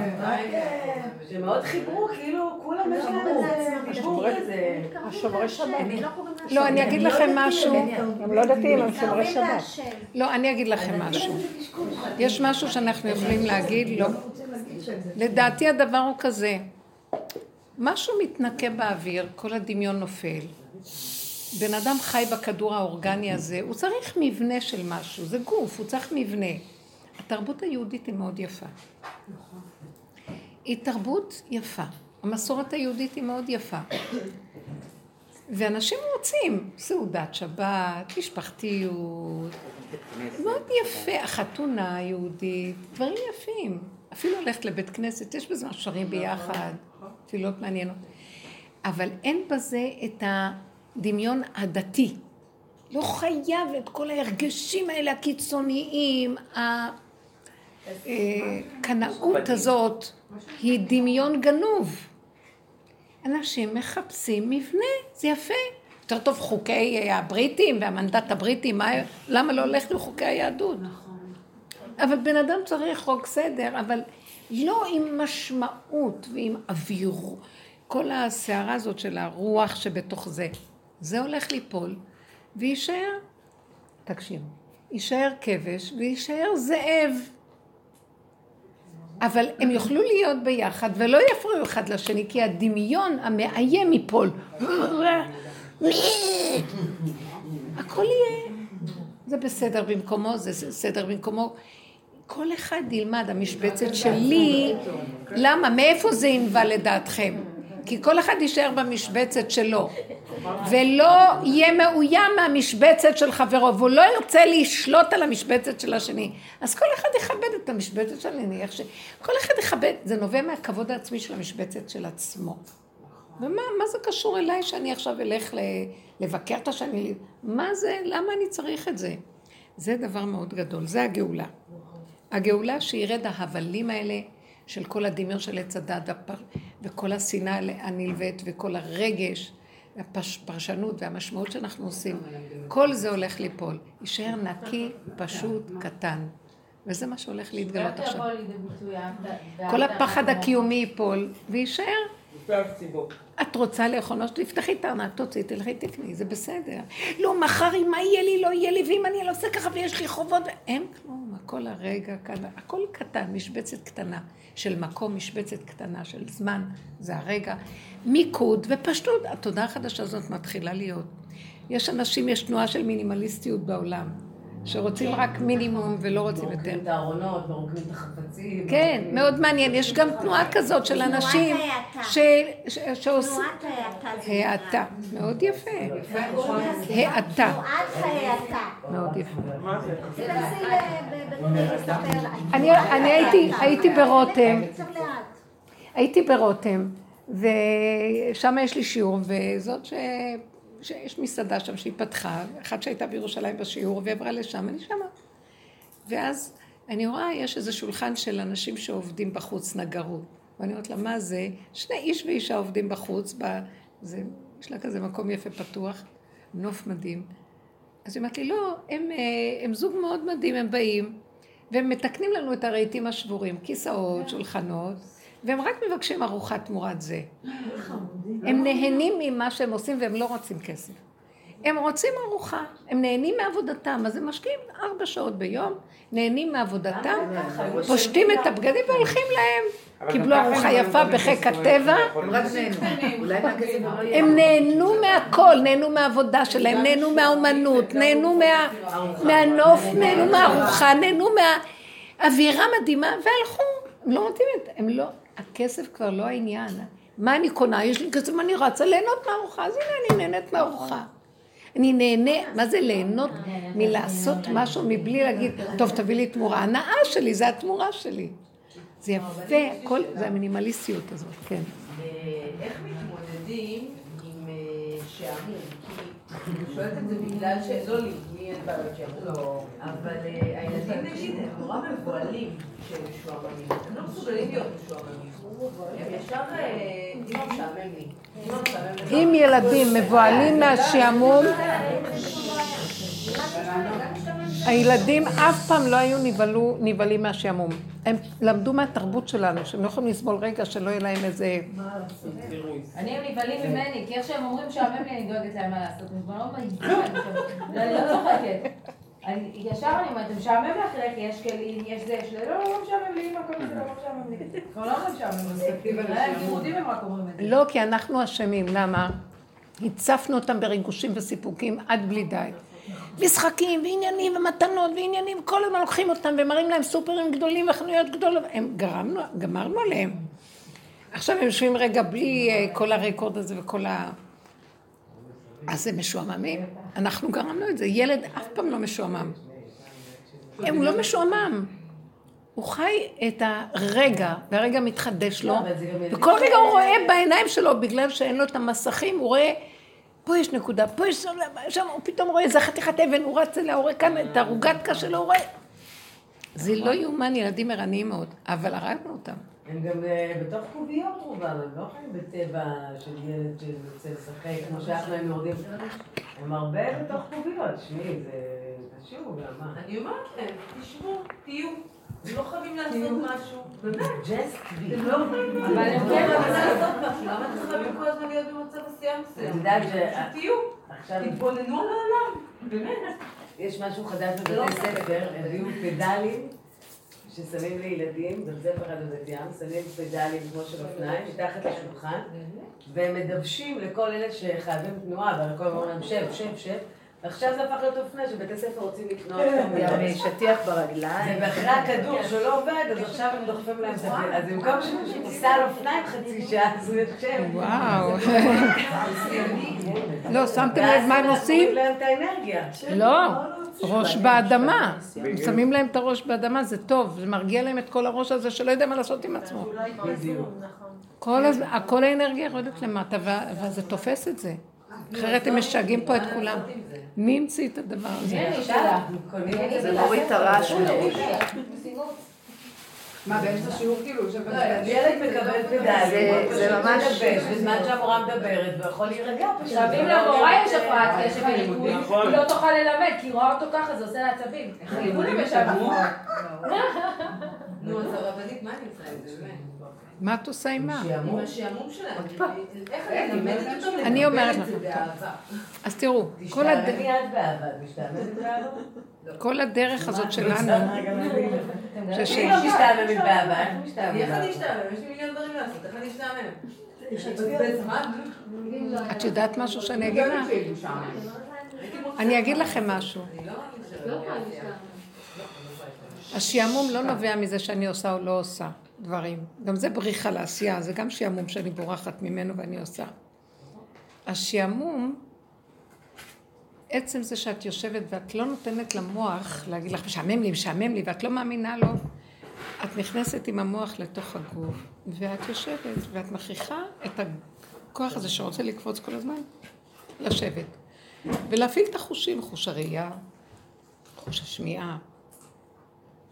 שמאוד חיברו, כאילו, כולם יש להם איזה דיבור כזה. השומרי שבת. לא, אני אגיד לכם משהו, הם לא דתיים, הם שומרי שבת. לא, אני אגיד לכם משהו. יש משהו שאנחנו יכולים להגיד? לא. לדעתי הדבר הוא כזה, משהו מתנקה באוויר, כל הדמיון נופל. בן אדם חי בכדור האורגני הזה, הוא צריך מבנה של משהו, זה גוף, הוא צריך מבנה. התרבות היהודית היא מאוד יפה. היא תרבות יפה. המסורת היהודית היא מאוד יפה. ואנשים רוצים סעודת שבת, משפחתיות, מאוד יפה, החתונה היהודית, דברים יפים. אפילו ללכת לבית כנסת, יש בזה שרים ביחד, תפילות מעניינות. אבל אין בזה את הדמיון הדתי. לא חייב את כל ההרגשים האלה הקיצוניים, הקנאות הזאת היא דמיון גנוב. אנשים מחפשים מבנה, זה יפה. יותר טוב חוקי הבריטים והמנדט הבריטי, מה, למה לא הולך עם חוקי היהדות? אבל בן אדם צריך חוק סדר, אבל לא עם משמעות ועם אוויר, כל הסערה הזאת של הרוח שבתוך זה. זה הולך ליפול, ויישאר, תקשיבו, יישאר כבש ויישאר זאב. אבל הם יוכלו להיות ביחד ולא יפריעו אחד לשני, כי הדמיון המאיים ייפול. הכל יהיה. זה בסדר במקומו, זה בסדר במקומו. כל אחד ילמד, המשבצת שלי, למה? מאיפה זה ינבע לדעתכם? כי כל אחד יישאר במשבצת שלו, ולא יהיה מאוים מהמשבצת של חברו, והוא לא ירצה לשלוט על המשבצת של השני. אז כל אחד יכבד את המשבצת של השני, איך ש... כל אחד יכבד, זה נובע מהכבוד העצמי של המשבצת של עצמו. ומה מה זה קשור אליי שאני עכשיו אלך לבקר את השני? מה זה, למה אני צריך את זה? זה דבר מאוד גדול, זה הגאולה. הגאולה שירד ההבלים האלה של כל הדמיון של עץ הדת וכל השנאה הנלווית וכל הרגש, הפרשנות והמשמעות שאנחנו עושים, כל זה הולך ליפול. יישאר נקי, פשוט, קטן. וזה מה שהולך להתגלות עכשיו. כל הפחד הקיומי ייפול, ויישאר. את רוצה לאכול משהו, תפתחי את הארנק, תוציא, תלכי תקני, זה בסדר. לא, מחר אם מה יהיה לי, לא יהיה לי, ואם אני לא עושה ככה ויש לי חובות, אין כלום, הכל הרגע כאן, הכל קטן, משבצת קטנה. של מקום, משבצת קטנה של זמן, זה הרגע. מיקוד ופשטות, התודעה החדשה הזאת מתחילה להיות. יש אנשים, יש תנועה של מינימליסטיות בעולם. שרוצים כן. רק מינימום ולא רוצים יותר. מרוקנים את הארונות, מרוקנים את החפצים. כן, מאוד מעניין. יש גם תנועה כזאת של אנשים שעושים... תנועת ההאטה זה האטה. מאוד יפה. האטה. תנועת ההאטה. מאוד יפה. תנסי לספר. אני אני הייתי- הייתי ברותם. הייתי ברותם, ושם יש לי שיעור, וזאת ש... שיש מסעדה שם שהיא פתחה, אחת שהייתה בירושלים בשיעור, והיא עברה לשם, אני שמה. ואז אני רואה, יש איזה שולחן של אנשים שעובדים בחוץ, נגרות. ואני אומרת לה, מה זה? שני איש ואישה עובדים בחוץ, ב... זה... יש לה כזה מקום יפה פתוח, נוף מדהים. אז היא אומרת לי, לא, הם, אה, הם זוג מאוד מדהים, הם באים, והם מתקנים לנו את הרהיטים השבורים, כיסאות, שולחנות, והם רק מבקשים ארוחה תמורת זה. הם נהנים ממה שהם עושים והם לא רוצים כסף. הם רוצים ארוחה, הם נהנים מעבודתם, אז הם משקיעים ארבע שעות ביום, נהנים מעבודתם, פושטים את הבגדים והולכים להם. קיבלו ארוחה יפה בחיק הטבע, הם נהנו. לא נהנו מהכל, נהנו מהעבודה שלהם, נהנו מהאומנות, נהנו מה- מהנוף, נהנו מהארוחה, נהנו מהאווירה מדהימה, והלכו. הם לא רוצים את הם לא, הכסף כבר לא העניין. מה אני קונה? יש לי כסף, אני רצה ליהנות מהארוחה, אז הנה אני נהנית מהארוחה. אני נהנה, מה זה ליהנות מלעשות משהו מבלי להגיד, טוב, תביא לי תמורה. הנאה שלי, זה התמורה שלי. זה יפה, הכל, זה המינימליסטיות הזאת, כן. איך מתמודדים עם אה, שעמום? כי אני שואלת את זה בגלל שלא לי, לי אין בעיות שעמום. אבל אה, הילדים נגיד הם נורא מבוהלים כשהם משועממים. הם לא מסוגלים להיות משועממים. הם ישר, אה, אמא משעמם לי. אמא משעמם לי. אם ילדים מבוהלים מהשעמום, הילדים אף פעם לא היו נבהלו- נבהלים מהשעמום. הם למדו מהתרבות שלנו, שהם לא יכולים לסבול רגע שלא יהיה להם איזה... אני הם נבהלים ממני, כי איך שהם אומרים שעמם לי, אני דואגת להם מה לעשות. אני כבר לא מגיעה, אני לא צוחקת. אני- ישר אני אומרת, זה משעמם לך, לכי, יש כלים, יש זה, יש זה, לא, לא משעמם לי, אמא, כל זה לא משעמם לי. כבר לא משעמם מספיק. לימודים הם רק אומרים את זה. לא, כי אנחנו אשמים, למה? הצפנו אותם בריגושים וסיפוקים עד בלי די. משחקים ועניינים ומתנות ועניינים, כל הזמן לוקחים אותם ומראים להם סופרים גדולים וחנויות גדולות, הם גרמנו, גמרנו עליהם. עכשיו הם יושבים רגע בלי אה, כל הרקורד הזה וכל ה... אז הם משועממים. אנחנו גרמנו את זה. ילד אף פעם לא משועמם. הוא לא משועמם. הוא חי את הרגע, והרגע מתחדש לו, וכל רגע הוא רואה בעיניים שלו, בגלל שאין לו את המסכים, הוא רואה, פה יש נקודה, פה יש שם הוא פתאום רואה איזה חתיכת אבן, הוא רץ אליה, הוא רואה כאן את הרוגטקה שלו, הוא רואה. זה לא יאומן, ילדים ערניים מאוד, אבל הרגנו אותם. הם גם אה, בתוך קוביות רובם, הם לא חיים בטבע של ילד שיוצא לשחק, כמו שאנחנו היינו יורדים. הם הרבה בתוך קוביות, שמעי, זה קשור גם, מה? אני אומרת להם, תשבו, תהיו. לא חייבים לעשות משהו. באמת. אתם לא חייבים אבל כן לעשות משהו. למה אתם חייבים כל הזמן להיות במצב עשייה מסוים? תהיו. תתבוננו על העולם. באמת. יש משהו חדש זה לא בבתי ספר, הביאו פדלים ששמים לילדים, בבית ספר אחד בבת ים, שמים פדלים כמו של אופניים, מתחת לשולחן, והם מדוושים לכל אלה שחייבים תנועה, וכל הזמן אומרים להם שב, שב, שב. ועכשיו זה הפך להיות אופנה שבתי ספר רוצים לקנות. גם שטיח ברגליים. ואחרי הכדור שלא עובד, אז עכשיו הם דוחפים להם הפדל. אז במקום שמישהו ייסע על אופניים חצי שעה, אז הוא יושב. וואו. לא, שמתם לב מה הם ואז עושים? מוריד להם את האנרגיה. לא, ראש באדמה. שמים להם את הראש באדמה, זה טוב, זה מרגיע להם את כל הראש הזה שלא יודע מה לעשות עם עצמו. בדיוק. כל האנרגיה יורדת למטה, וזה תופס את זה. אחרת הם משגעים פה את כולם. מי המציא את הדבר הזה? אין לי שאלה. קונים את זה מוריד את הרעש מהראש. מה, באמצע שיעור כאילו, לא, ילד מקבל פדלים, זה ממש- בזמן שהמורה מדברת ויכול להירגע פשוט. עכשיו אם למורה יש הפרעת קשב וריכוז, היא לא תוכל ללמד, כי היא רואה אותו ככה, זה עושה לה עצבים. לכולם יש הפרעות. מה אני את עושה עם מה? עם שיעמום. השעמום שלהם. איך אני אותם אני אומרת את לך. זה באהבה? אז תראו, כל, הד... תשתעממי את באהבה, את משתעממת באהבה? כל הדרך הזאת שלנו, שש... לא משתעממת באהבה, איך משתעממת איך אני? אשתעמם? יש לי מיליון דברים לעשות, איך אני זמן? את יודעת משהו שאני אגיד לך? אני אגיד לכם משהו. אני לא. השעמום לא נובע מזה שאני עושה או לא עושה דברים. גם זה בריחה לעשייה, זה גם שעמום שאני בורחת ממנו ואני עושה. השעמום, עצם זה שאת יושבת ואת לא נותנת למוח להגיד לך, משעמם לי, משעמם לי, ואת לא מאמינה לו, את נכנסת עם המוח לתוך הגוף, ואת יושבת, ואת מכריחה את הכוח הזה שרוצה לקפוץ כל הזמן, לשבת. ולהפעיל את החושים, חוש הראייה, חוש השמיעה,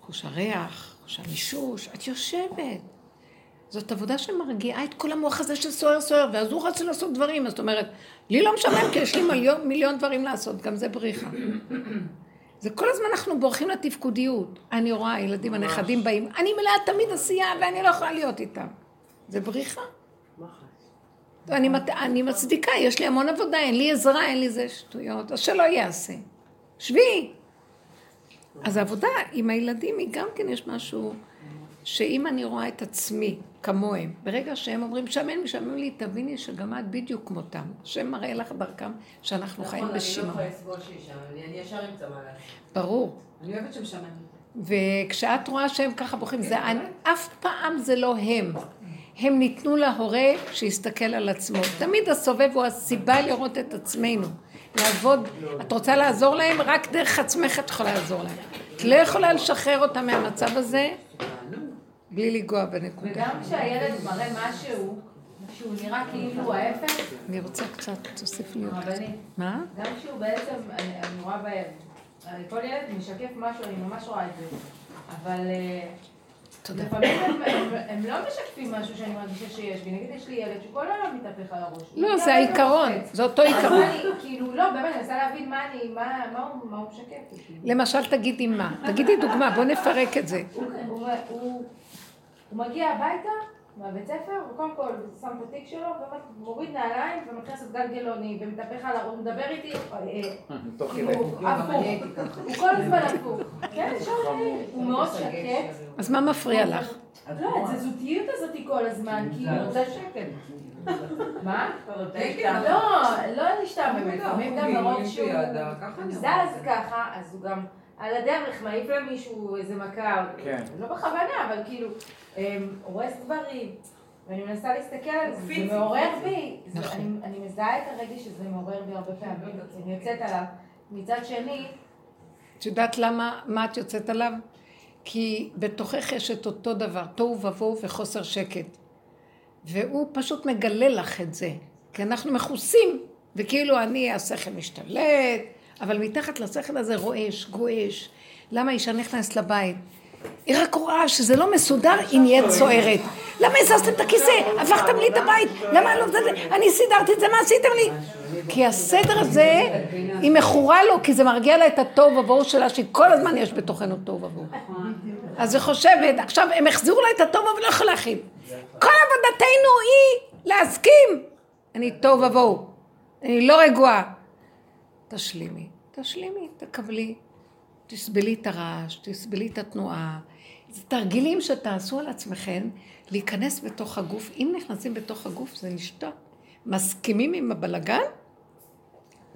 חוש הריח, חוש המישוש, את יושבת. זאת עבודה שמרגיעה את כל המוח הזה של סוער סוער, ואז הוא רץ לעשות דברים, זאת אומרת, לי לא משעמם כי יש לי מיליון, מיליון דברים לעשות, גם זה בריחה. זה כל הזמן אנחנו בורחים לתפקודיות. אני רואה, הילדים, הנכדים באים, אני מלאה תמיד עשייה ואני לא יכולה להיות איתם. זה בריחה. אני, מת- אני מצדיקה, יש לי המון עבודה, אין לי עזרה, אין לי זה שטויות, אז שלא יעשה. שבי. אז העבודה עם הילדים היא גם כן יש משהו, שאם אני רואה את עצמי כמוהם, ברגע שהם אומרים, שמן משעמם לי, תביני שגם את בדיוק כמותם. השם מראה לך דרכם שאנחנו חיים נכון, אני לא. יכולה לסבול שישם, אני אני ישר אמצא מה לעשות. ברור. אני אוהבת שמשעמם. וכשאת רואה שהם ככה בוכים, זה אף פעם זה לא הם. הם ניתנו להורה שיסתכל על עצמו. תמיד הסובב הוא הסיבה לראות את עצמנו. לעבוד, את רוצה לעזור להם? רק דרך עצמך את יכולה לעזור להם. את לא יכולה לשחרר אותם מהמצב הזה בלי לנגוע בנקודה. וגם כשהילד מראה משהו, שהוא נראה כאילו ההפך, אני רוצה קצת, תוסיף לי עוד. רבנית, מה? גם כשהוא בעצם, אני רואה בהם, כל ילד משקף משהו, אני ממש רואה את זה, אבל אה, תודה. לפעמים הם- לא משקפים משהו שאני מרגישה שיש בי, נגיד יש לי ילד שכל היום מתהפך על הראש. לא, זה העיקרון. זה אותו עיקרון. כאילו, לא, באמת, אני מנסה להבין מה אני, מה מה הוא משקף. כאילו. למשל, תגידי מה. תגידי דוגמה, בוא נפרק את זה. הוא- הוא- הוא הוא מגיע הביתה, מהבית ספר, וקודם כל שם את התיק שלו, ומוריד נעליים, ומתחיל לעשות גלגלוני, ומתהפך על הראש, מדבר איתי, אה, תוך כאילו. הפוך. הוא כל הזמן הפוך. כן. הוא מאוד שקט. אז מה מפריע לך? לא, התזזותיות הזאת כל הזמן, כאילו, זה שקט. מה? לא, לא להשתעמם, לפעמים גם מרוב שהוא זז ככה, אז הוא גם על הדרך מעיף למישהו איזה מכה, כן. לא בכוונה, אבל כאילו, אמ, הורס דברים. ואני מנסה להסתכל על זה, זה מעורר בי, זה- נכון. אני- אני מזהה את הרגש שזה מעורר בי הרבה פעמים, אני יוצאת עליו. מצד שני, את יודעת למה, מה את יוצאת עליו? כי בתוכך יש את אותו דבר, תוהו ובוהו וחוסר שקט. והוא פשוט מגלה לך את זה. כי אנחנו מכוסים, וכאילו אני, השכל משתלט, אבל מתחת לשכל הזה רועש, גועש. למה אישה נכנסת לבית? היא רק רואה שזה לא מסודר, היא נהיית סוערת. למה הזזתם את הכיסא? הפכתם לי את הבית? למה לא... אני סידרתי את זה, מה עשיתם לי? כי הסדר הזה, היא מכורה לו, כי זה מרגיע לה את התוהו ובוהו שלה, שכל הזמן יש בתוכנו תוהו ובוהו. אז היא חושבת, עכשיו הם החזירו לה את התוהו ובוהו, לא יכולה להכין. כל עבודתנו היא להסכים. אני תוהו ובוהו, אני לא רגועה. תשלימי, תשלימי, תקבלי, תסבלי את הרעש, תסבלי את התנועה. זה תרגילים שתעשו על עצמכם, להיכנס בתוך הגוף. אם נכנסים בתוך הגוף זה נשתק. מסכימים עם הבלגן,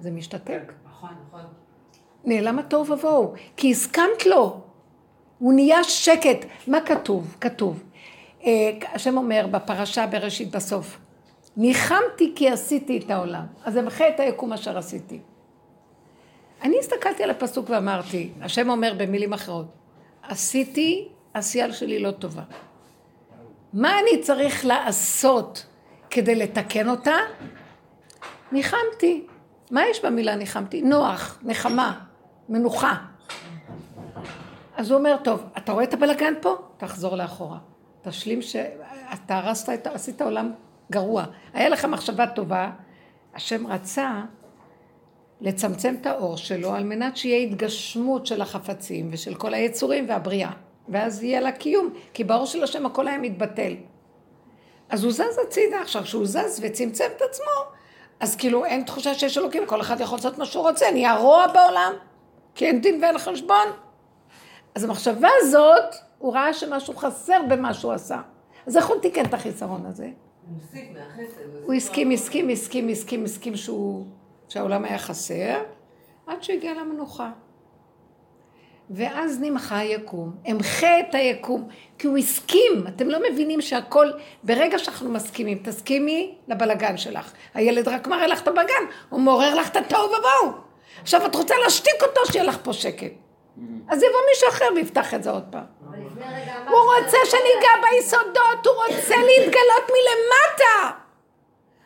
זה משתתק. נכון, נכון. נעלם התוהו ובוהו, כי הסכמת לו. הוא נהיה שקט. מה כתוב? כתוב. אה, השם אומר בפרשה בראשית בסוף, ניחמתי כי עשיתי את העולם, אז אמחה את היקום אשר עשיתי. אני הסתכלתי על הפסוק ואמרתי, השם אומר במילים אחרות, עשיתי עשייה שלי לא טובה. מה אני צריך לעשות כדי לתקן אותה? ניחמתי. מה יש במילה ניחמתי? נוח, נחמה, מנוחה. אז הוא אומר, טוב, אתה רואה את הבלגן פה? תחזור לאחורה. תשלים שאתה הרסת, את, עשית עולם גרוע. היה לך מחשבה טובה, השם רצה לצמצם את האור שלו על מנת שיהיה התגשמות של החפצים ושל כל היצורים והבריאה. ואז יהיה לה קיום, כי באור של השם הכל היה מתבטל. אז הוא זז הצידה. עכשיו, כשהוא זז וצמצם את עצמו, אז כאילו אין תחושה שיש אלוקים, כל אחד יכול לעשות מה שהוא רוצה, נהיה רוע בעולם, כי אין דין ואין חשבון. אז המחשבה הזאת, הוא ראה שמשהו חסר במה שהוא עשה. אז איך הוא תיקן את החיסרון הזה? הוא הסכים, הסכים, הסכים, הסכים, הסכים שהוא, שהעולם היה חסר, עד שהוא הגיע למנוחה. ואז נמחה היקום, אמחה את היקום, כי הוא הסכים, אתם לא מבינים שהכל, ברגע שאנחנו מסכימים, תסכימי לבלגן שלך. הילד רק מראה לך את הבלגן, הוא מעורר לך את התוהו ובוהו. עכשיו את רוצה להשתיק אותו, שיהיה לך פה שקט. אז יבוא מישהו אחר ויפתח את זה עוד פעם. הוא רוצה שניגע ביסודות, הוא רוצה להתגלות מלמטה.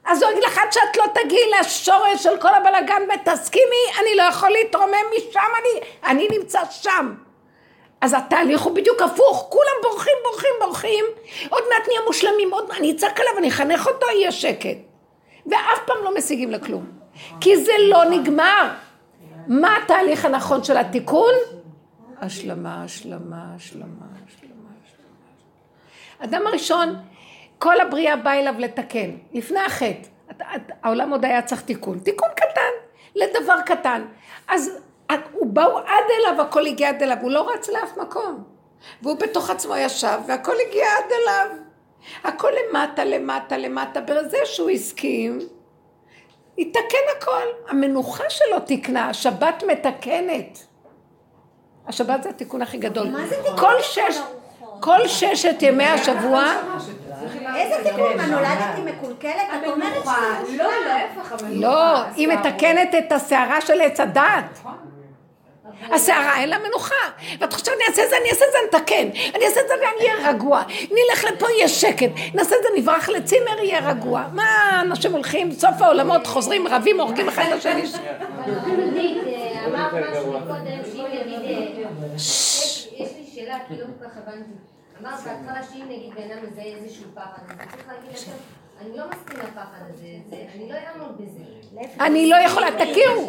אז הוא יגיד לך עד שאת לא תגיעי לשורש של כל הבלגן ותסכימי, אני לא יכול להתרומם משם, אני, אני נמצא שם. אז התהליך הוא בדיוק הפוך, כולם בורחים, בורחים, בורחים, עוד מעט נהיה מושלמים, עוד מעט אני אצעק עליו, אני אחנך אותו, יהיה שקט. ואף פעם לא משיגים לכלום, כי זה לא נגמר. מה התהליך הנכון של התיקון? השלמה, השלמה, השלמה, השלמה. אדם הראשון, כל הבריאה באה אליו לתקן, לפני החטא. העולם עוד היה צריך תיקון, תיקון קטן, לדבר קטן. אז הוא באו עד אליו, הכל הגיע עד אליו, הוא לא רץ לאף מקום. והוא בתוך עצמו ישב, והכל הגיע עד אליו. הכל למטה, למטה, למטה, בזה שהוא הסכים, יתקן הכל. המנוחה שלו תיקנה, השבת מתקנת. השבת זה התיקון הכי גדול. מה זה תיקון כל שש? כל ששת ימי השבוע, איזה תיקון? מה, נולדתי מקולקלת? את אומרת שזה לא, מושלם. להפך, המנוחה. לא, היא. מתקנת את הסערה של עץ הדת. הסערה אין לה מנוחה. ואת חושבת, אני אעשה את זה, אני אעשה את זה, נתקן. אני אעשה את זה ואני אהיה רגוע. נלך לפה, יהיה שקט. נעשה את זה, נברח לצימר, יהיה רגוע. מה, אנשים הולכים, סוף העולמות, חוזרים, רבים, הורגים אחד את השני. אמרת משהו מקודם, שאם נגיד, יש יש לי שאלה, כי לא כל כך הבנתי. אמרת בהתחלה שאם נגיד בן אדם מזהה איזשהו פחד, אז צריך להגיד לעצמו, אני לא מסכימה לפחד הזה, זה- אני לא אעמוד בזה. אני לא יכולה, תכירו.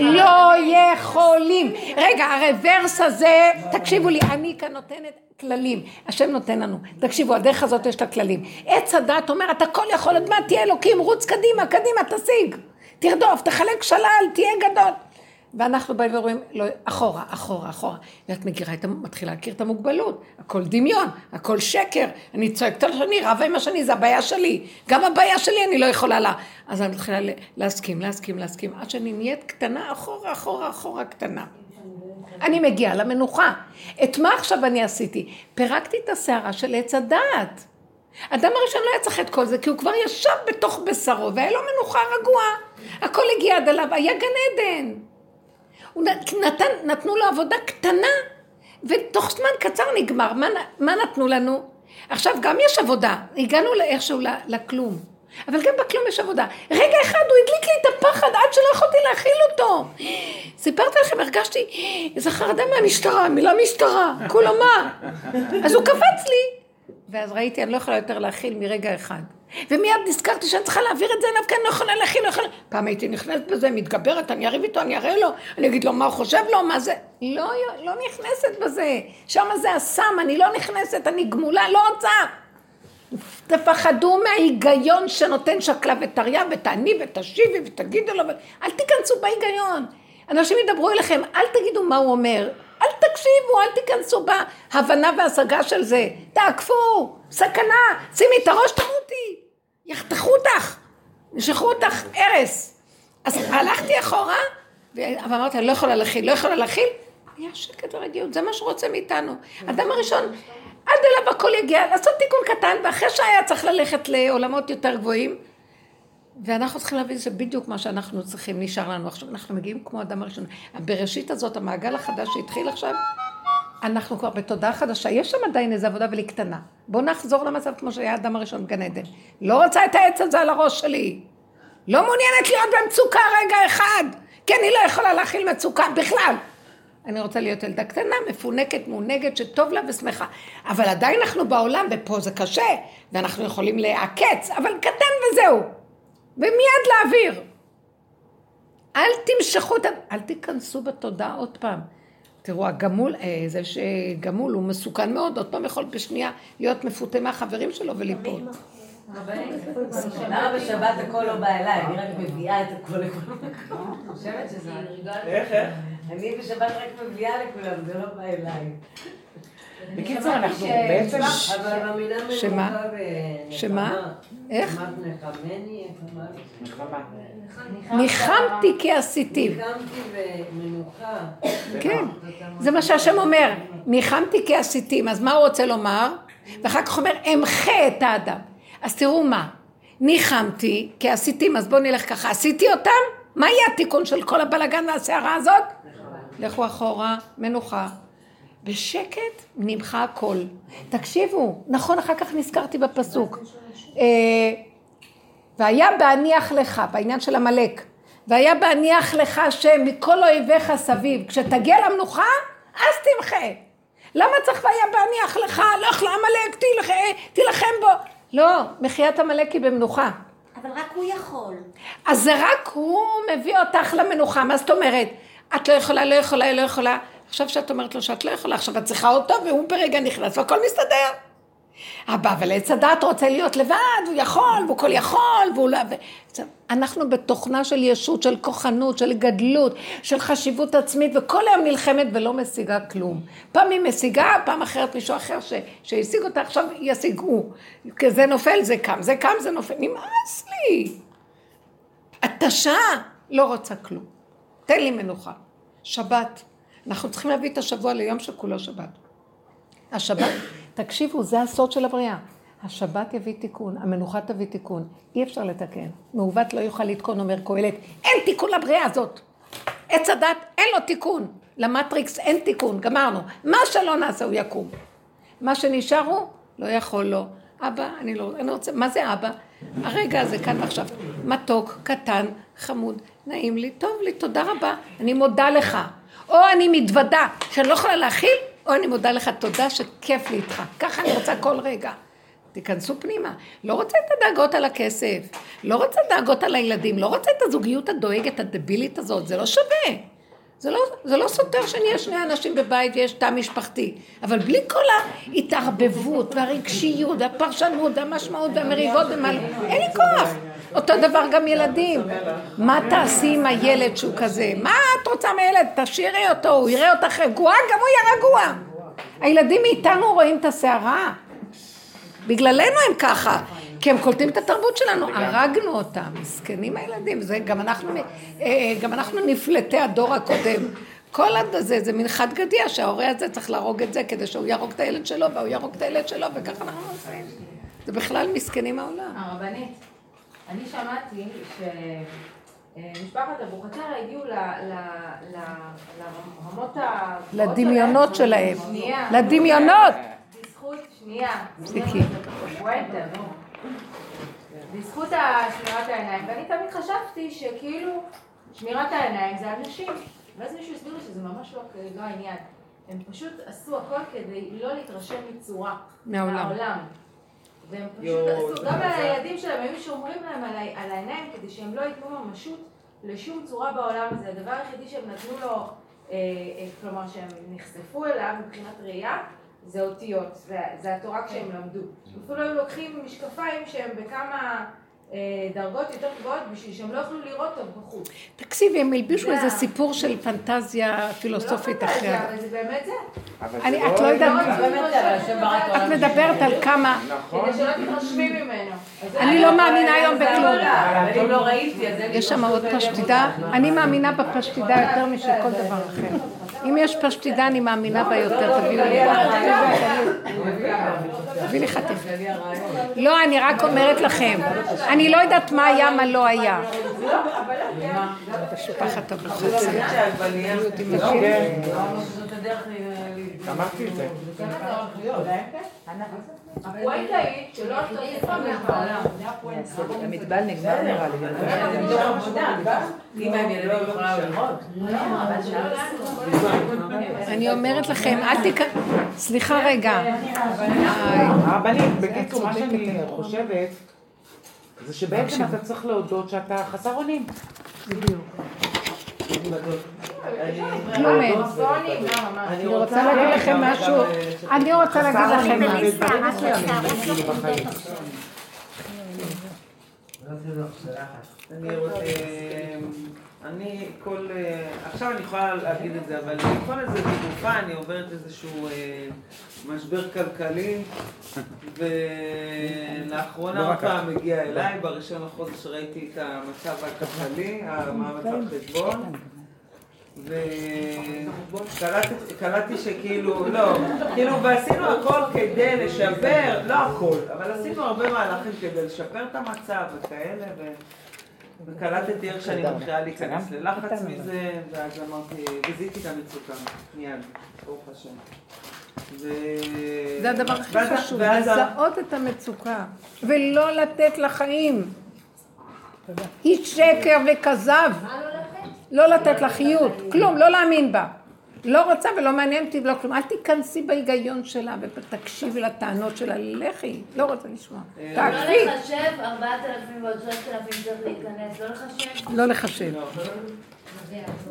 לא יכולים. רגע, הרוורס הזה, תקשיבו לי, אני כאן נותנת כללים. השם נותן לנו. תקשיבו, הדרך הזאת יש לה כללים. עץ הדת אומר, אתה כל יכול, עוד מעט תהיה אלוקים, רוץ קדימה, קדימה, תשיג. תרדוף, תחלק שלל, תהיה גדול. ואנחנו באים ואומרים, לא, אחורה, אחורה, אחורה. ואת מכירה, את, מתחילה להכיר את המוגבלות. הכל דמיון, הכל שקר. אני צועקת על השני, רבה עם השני, זה הבעיה שלי. גם הבעיה שלי אני לא יכולה לה. אז אני מתחילה להסכים, להסכים, להסכים, עד שאני נהיית קטנה, אחורה, אחורה, אחורה, קטנה. אני מגיעה למנוחה. את מה עכשיו אני עשיתי? פירקתי את הסערה של עץ הדעת. אדם הראשון לא היה צריך את כל זה, כי הוא כבר ישב בתוך בשרו, והיה לו מנוחה רגועה. הכל הגיע עד אליו, היה גן עדן. הוא נת- נתן, נתנו לו עבודה קטנה, ותוך זמן קצר נגמר. מה, מה נתנו לנו? עכשיו גם יש עבודה, הגענו לאיכשהו ל- לכלום. אבל גם בכלום יש עבודה. רגע אחד הוא הדליק לי את הפחד עד שלא יכולתי להכיל אותו. סיפרתי לכם, הרגשתי איזה חרדה מהמשטרה, מילה משטרה, כולו מה? אז הוא קפץ לי. ואז ראיתי, אני לא יכולה יותר להכיל מרגע אחד. ומיד נזכרתי שאני צריכה להעביר את זה אליו, כי אני לא יכולה להכיל, לא יכולה... פעם הייתי נכנסת בזה, מתגברת, אני אריב איתו, אני אראה לו, אני אגיד לו מה הוא חושב לו, מה זה... לא, לא נכנסת בזה. שם זה הסם, אני לא נכנסת, אני גמולה, לא רוצה. תפחדו מההיגיון שנותן שקלה וטריה, ותעני ותשיבי ותגידו לו, אל תיכנסו בהיגיון. אנשים ידברו אליכם, אל תגידו מה הוא אומר, אל תקשיבו, אל תיכנסו בהבנה והשגה של זה. תעקפו, סכנה, שימי את הראש, תמותי, יחתכו אותך, ישלחו אותך הרס. אז הלכתי אחורה, ו- אבל אמרתי, אני לא יכולה להכיל, לא יכולה להכיל. היה שקט ורגיעות, זה מה שהוא רוצה מאיתנו. אדם הראשון, עד אליו הכל יגיע, לעשות תיקון קטן, ואחרי שהיה צריך ללכת לעולמות יותר גבוהים, ואנחנו צריכים להבין שזה בדיוק מה שאנחנו צריכים, נשאר לנו עכשיו. אנחנו מגיעים כמו אדם הראשון. בראשית הזאת, המעגל החדש שהתחיל עכשיו, אנחנו כבר בתודעה חדשה. יש שם עדיין איזו עבודה, אבל היא קטנה. בואו נחזור למצב כמו שהיה האדם הראשון בגן עדן. לא רוצה את העץ הזה על הראש שלי. לא מעוניינת להיות במצוקה רגע אחד, כי אני לא יכולה להכיל מצוקה בכלל. אני רוצה להיות ילדה קטנה, מפונקת, מעונגת, שטוב לה ושמחה. אבל עדיין אנחנו בעולם, ופה זה קשה, ואנחנו יכולים לעקץ, אבל קטן וזהו. ומיד להעביר. אל תמשכו את ה... אל תיכנסו בתודעה עוד פעם. תראו, הגמול, אה, זה שגמול הוא מסוכן מאוד, עוד פעם יכול בשנייה להיות מפותה מהחברים שלו וליפול. למה בשבת הכל לא בא אליי? אני רק מביאה את הכל לכולם. אני חושבת שזה... איך, איך? אני בשבת רק מביאה לכולם, זה לא בא אליי. בקיצור, אנחנו בעצם... אבל במילה שמה? מנוחה ונחמה. שמה? איך? נחמני? נחמה. ניחמתי כי עשיתי. ניחמתי ומנוחה. כן, זה מה שהשם אומר, ניחמתי כי עשיתים, אז מה הוא רוצה לומר? ואחר כך אומר, אמחה את האדם. אז תראו מה, ניחמתי כי עשיתים, אז בואו נלך ככה, עשיתי אותם? מה יהיה התיקון של כל הבלגן והסערה הזאת? לכו אחורה, מנוחה. בשקט נמחה הכל. תקשיבו, נכון, אחר כך נזכרתי בפסוק. אה, והיה בהניח לך, בעניין של עמלק, והיה בהניח לך השם מכל אויביך סביב, כשתגיע למנוחה, אז תמחה. למה צריך והיה בהניח לך, לך לעמלק, תלך- תילחם בו. לא, מחיית עמלק היא במנוחה. אבל רק הוא יכול. אז זה רק הוא מביא אותך למנוחה, מה זאת אומרת? את לא יכולה, לא יכולה, לא יכולה. עכשיו שאת אומרת לו שאת לא יכולה, עכשיו את צריכה אותו והוא ברגע נכנס והכל מסתדר. אבא, אבל עץ הדעת רוצה להיות לבד, הוא יכול, והוא כל יכול, והוא לא... אנחנו בתוכנה של ישות, של כוחנות, של גדלות, של חשיבות עצמית, וכל היום נלחמת ולא משיגה כלום. פעם היא משיגה, פעם אחרת מישהו אחר ש... שהשיג אותה, עכשיו ישיגו. זה נופל, זה קם, זה קם, זה נופל. נמאס לי. התשה לא רוצה כלום. תן לי מנוחה. שבת. אנחנו צריכים להביא את השבוע ליום שכולו שבת. השבת, תקשיבו, זה הסוד של הבריאה. השבת יביא תיקון, המנוחה תביא תיקון. אי אפשר לתקן. מעוות לא יוכל לתקון, אומר קהלת. אין תיקון לבריאה הזאת. עץ הדת, אין לו תיקון. למטריקס אין תיקון, גמרנו. מה שלא נעשה הוא יקום. מה שנשאר הוא, לא יכול לו. אבא, אני לא, אני רוצה, מה זה אבא? הרגע הזה כאן ועכשיו. מתוק, קטן, חמוד, נעים לי, טוב לי, תודה רבה, אני מודה לך. או אני מתוודה שאני לא יכולה להכיל, או אני מודה לך תודה שכיף לי איתך. ככה אני רוצה כל רגע. תיכנסו פנימה. לא רוצה את הדאגות על הכסף, לא רוצה דאגות על הילדים, לא רוצה את הזוגיות הדואגת, הדבילית הזאת, זה לא שווה. זה לא, זה לא סותר שנהיה שני אנשים בבית ויש תא משפחתי, אבל בלי כל ההתערבבות והרגשיות והפרשנות והמשמעות והמריבות ומה... אין לי כוח. אותו דבר גם ילדים. מה תעשי עם הילד שהוא כזה? מה את רוצה מהילד? תשאירי אותו, הוא יראה אותך רגועה, גם הוא יהיה רגוע. הילדים מאיתנו רואים את הסערה. בגללנו הם ככה, כי הם קולטים את התרבות שלנו, הרגנו אותם, מסכנים הילדים, זה גם אנחנו, אה, גם אנחנו נפלטי הדור הקודם. כל הזה זה מין חד גדיה שההורה הזה צריך להרוג את זה כדי שהוא יהרוג את הילד שלו והוא יהרוג את הילד שלו וככה אנחנו עושים. זה בכלל מסכנים העולם. הרבנית, אני שמעתי שמשפחת אבוחצירא הגיעו ל- ל- ל- לרמות ה... לדמיונות שלהם. לדמיונות. בזכות, שנייה. נו. בזכות שמירת העיניים, ואני תמיד חשבתי שכאילו שמירת העיניים זה אנשים. ואז מישהו הסביר לי שזה ממש לא, לא העניין. הם פשוט עשו הכל כדי לא להתרשם מצורה. מהעולם. והם פשוט עשו, גם על. הילדים שלהם, היו שומרים להם על, העיניים כדי שהם לא ייתנו ממשות לשום צורה בעולם הזה. הדבר היחידי שהם נתנו לו, אה, אה, כלומר שהם נחשפו אליו מבחינת ראייה, זה אותיות, זה, זה התורה כשהם למדו. אפילו היו לוקחים משקפיים שהם בכמה דרגות יותר גבוהות בשביל שהם לא יוכלו לראות טוב בחוץ. תקשיבי, הם הלבישו זה איזה סיפור של פנטזיה פילוסופית זה לא אחרת. פנטזיה, אבל זה באמת זה. את לא יודעת- לא ברא את מדברת על כמה... נכון. כדי שלא תתרשמי ממנו. אני לא מאמינה היום בכלום. אבל אם לא ראיתי, אז אין לי יש שם עוד פשטידה, אני מאמינה בפשטידה יותר משל כל דבר אחר. אם יש פשטידה, אני מאמינה בה יותר, תביאו לי. תביא לי חתיך. לא, אני רק אומרת לכם, אני לא יודעת מה היה, מה לא היה. משפחת אמרתי את זה. תתרשמי בעולם. המטבל נגמר נראה לי. אני אומרת לכם, אל תיכ... סליחה רגע. הרבנית, בקיצור, מה שאני חושבת, זה שבעצם אתה צריך להודות שאתה חסר אונים. כלום אין. אני רוצה להגיד לכם משהו, אני רוצה להגיד לכם משהו. אני רוצה, אני כל, אה, עכשיו אני יכולה להגיד את זה, אבל כל איזה תקופה אני עוברת איזשהו אה, משבר כלכלי, ולאחרונה עוד פעם הגיע אליי, בראשון לחודש ראיתי את המצב הכלכלי, המאמץ על חשבון. וקלטתי שכאילו, לא, כאילו, ועשינו הכל כדי לשפר, לא הכל, אבל עשינו הרבה מהלכים כדי לשפר את המצב וכאלה, ו... וקלטתי איך שאני מתחילה להיכנס ללחץ מזה, ואז אמרתי, וזיהיתי את המצוקה, מיד, ברוך השם. ו... זה הדבר הכי חשוב, לזהות את המצוקה, ולא לתת לחיים. היא שקר וכזב. לא לתת לה חיות, כלום, לא להאמין בה. לא רוצה ולא מעניין אותי ולא כלום. אל תיכנסי בהיגיון שלה ותקשיבי לטענות שלה, לכי, לא רוצה לשמוע. תעקבי, לא לחשב, 4,000 ועוד 3,000 צריך להיכנס, לא לחשב. לא לחשב.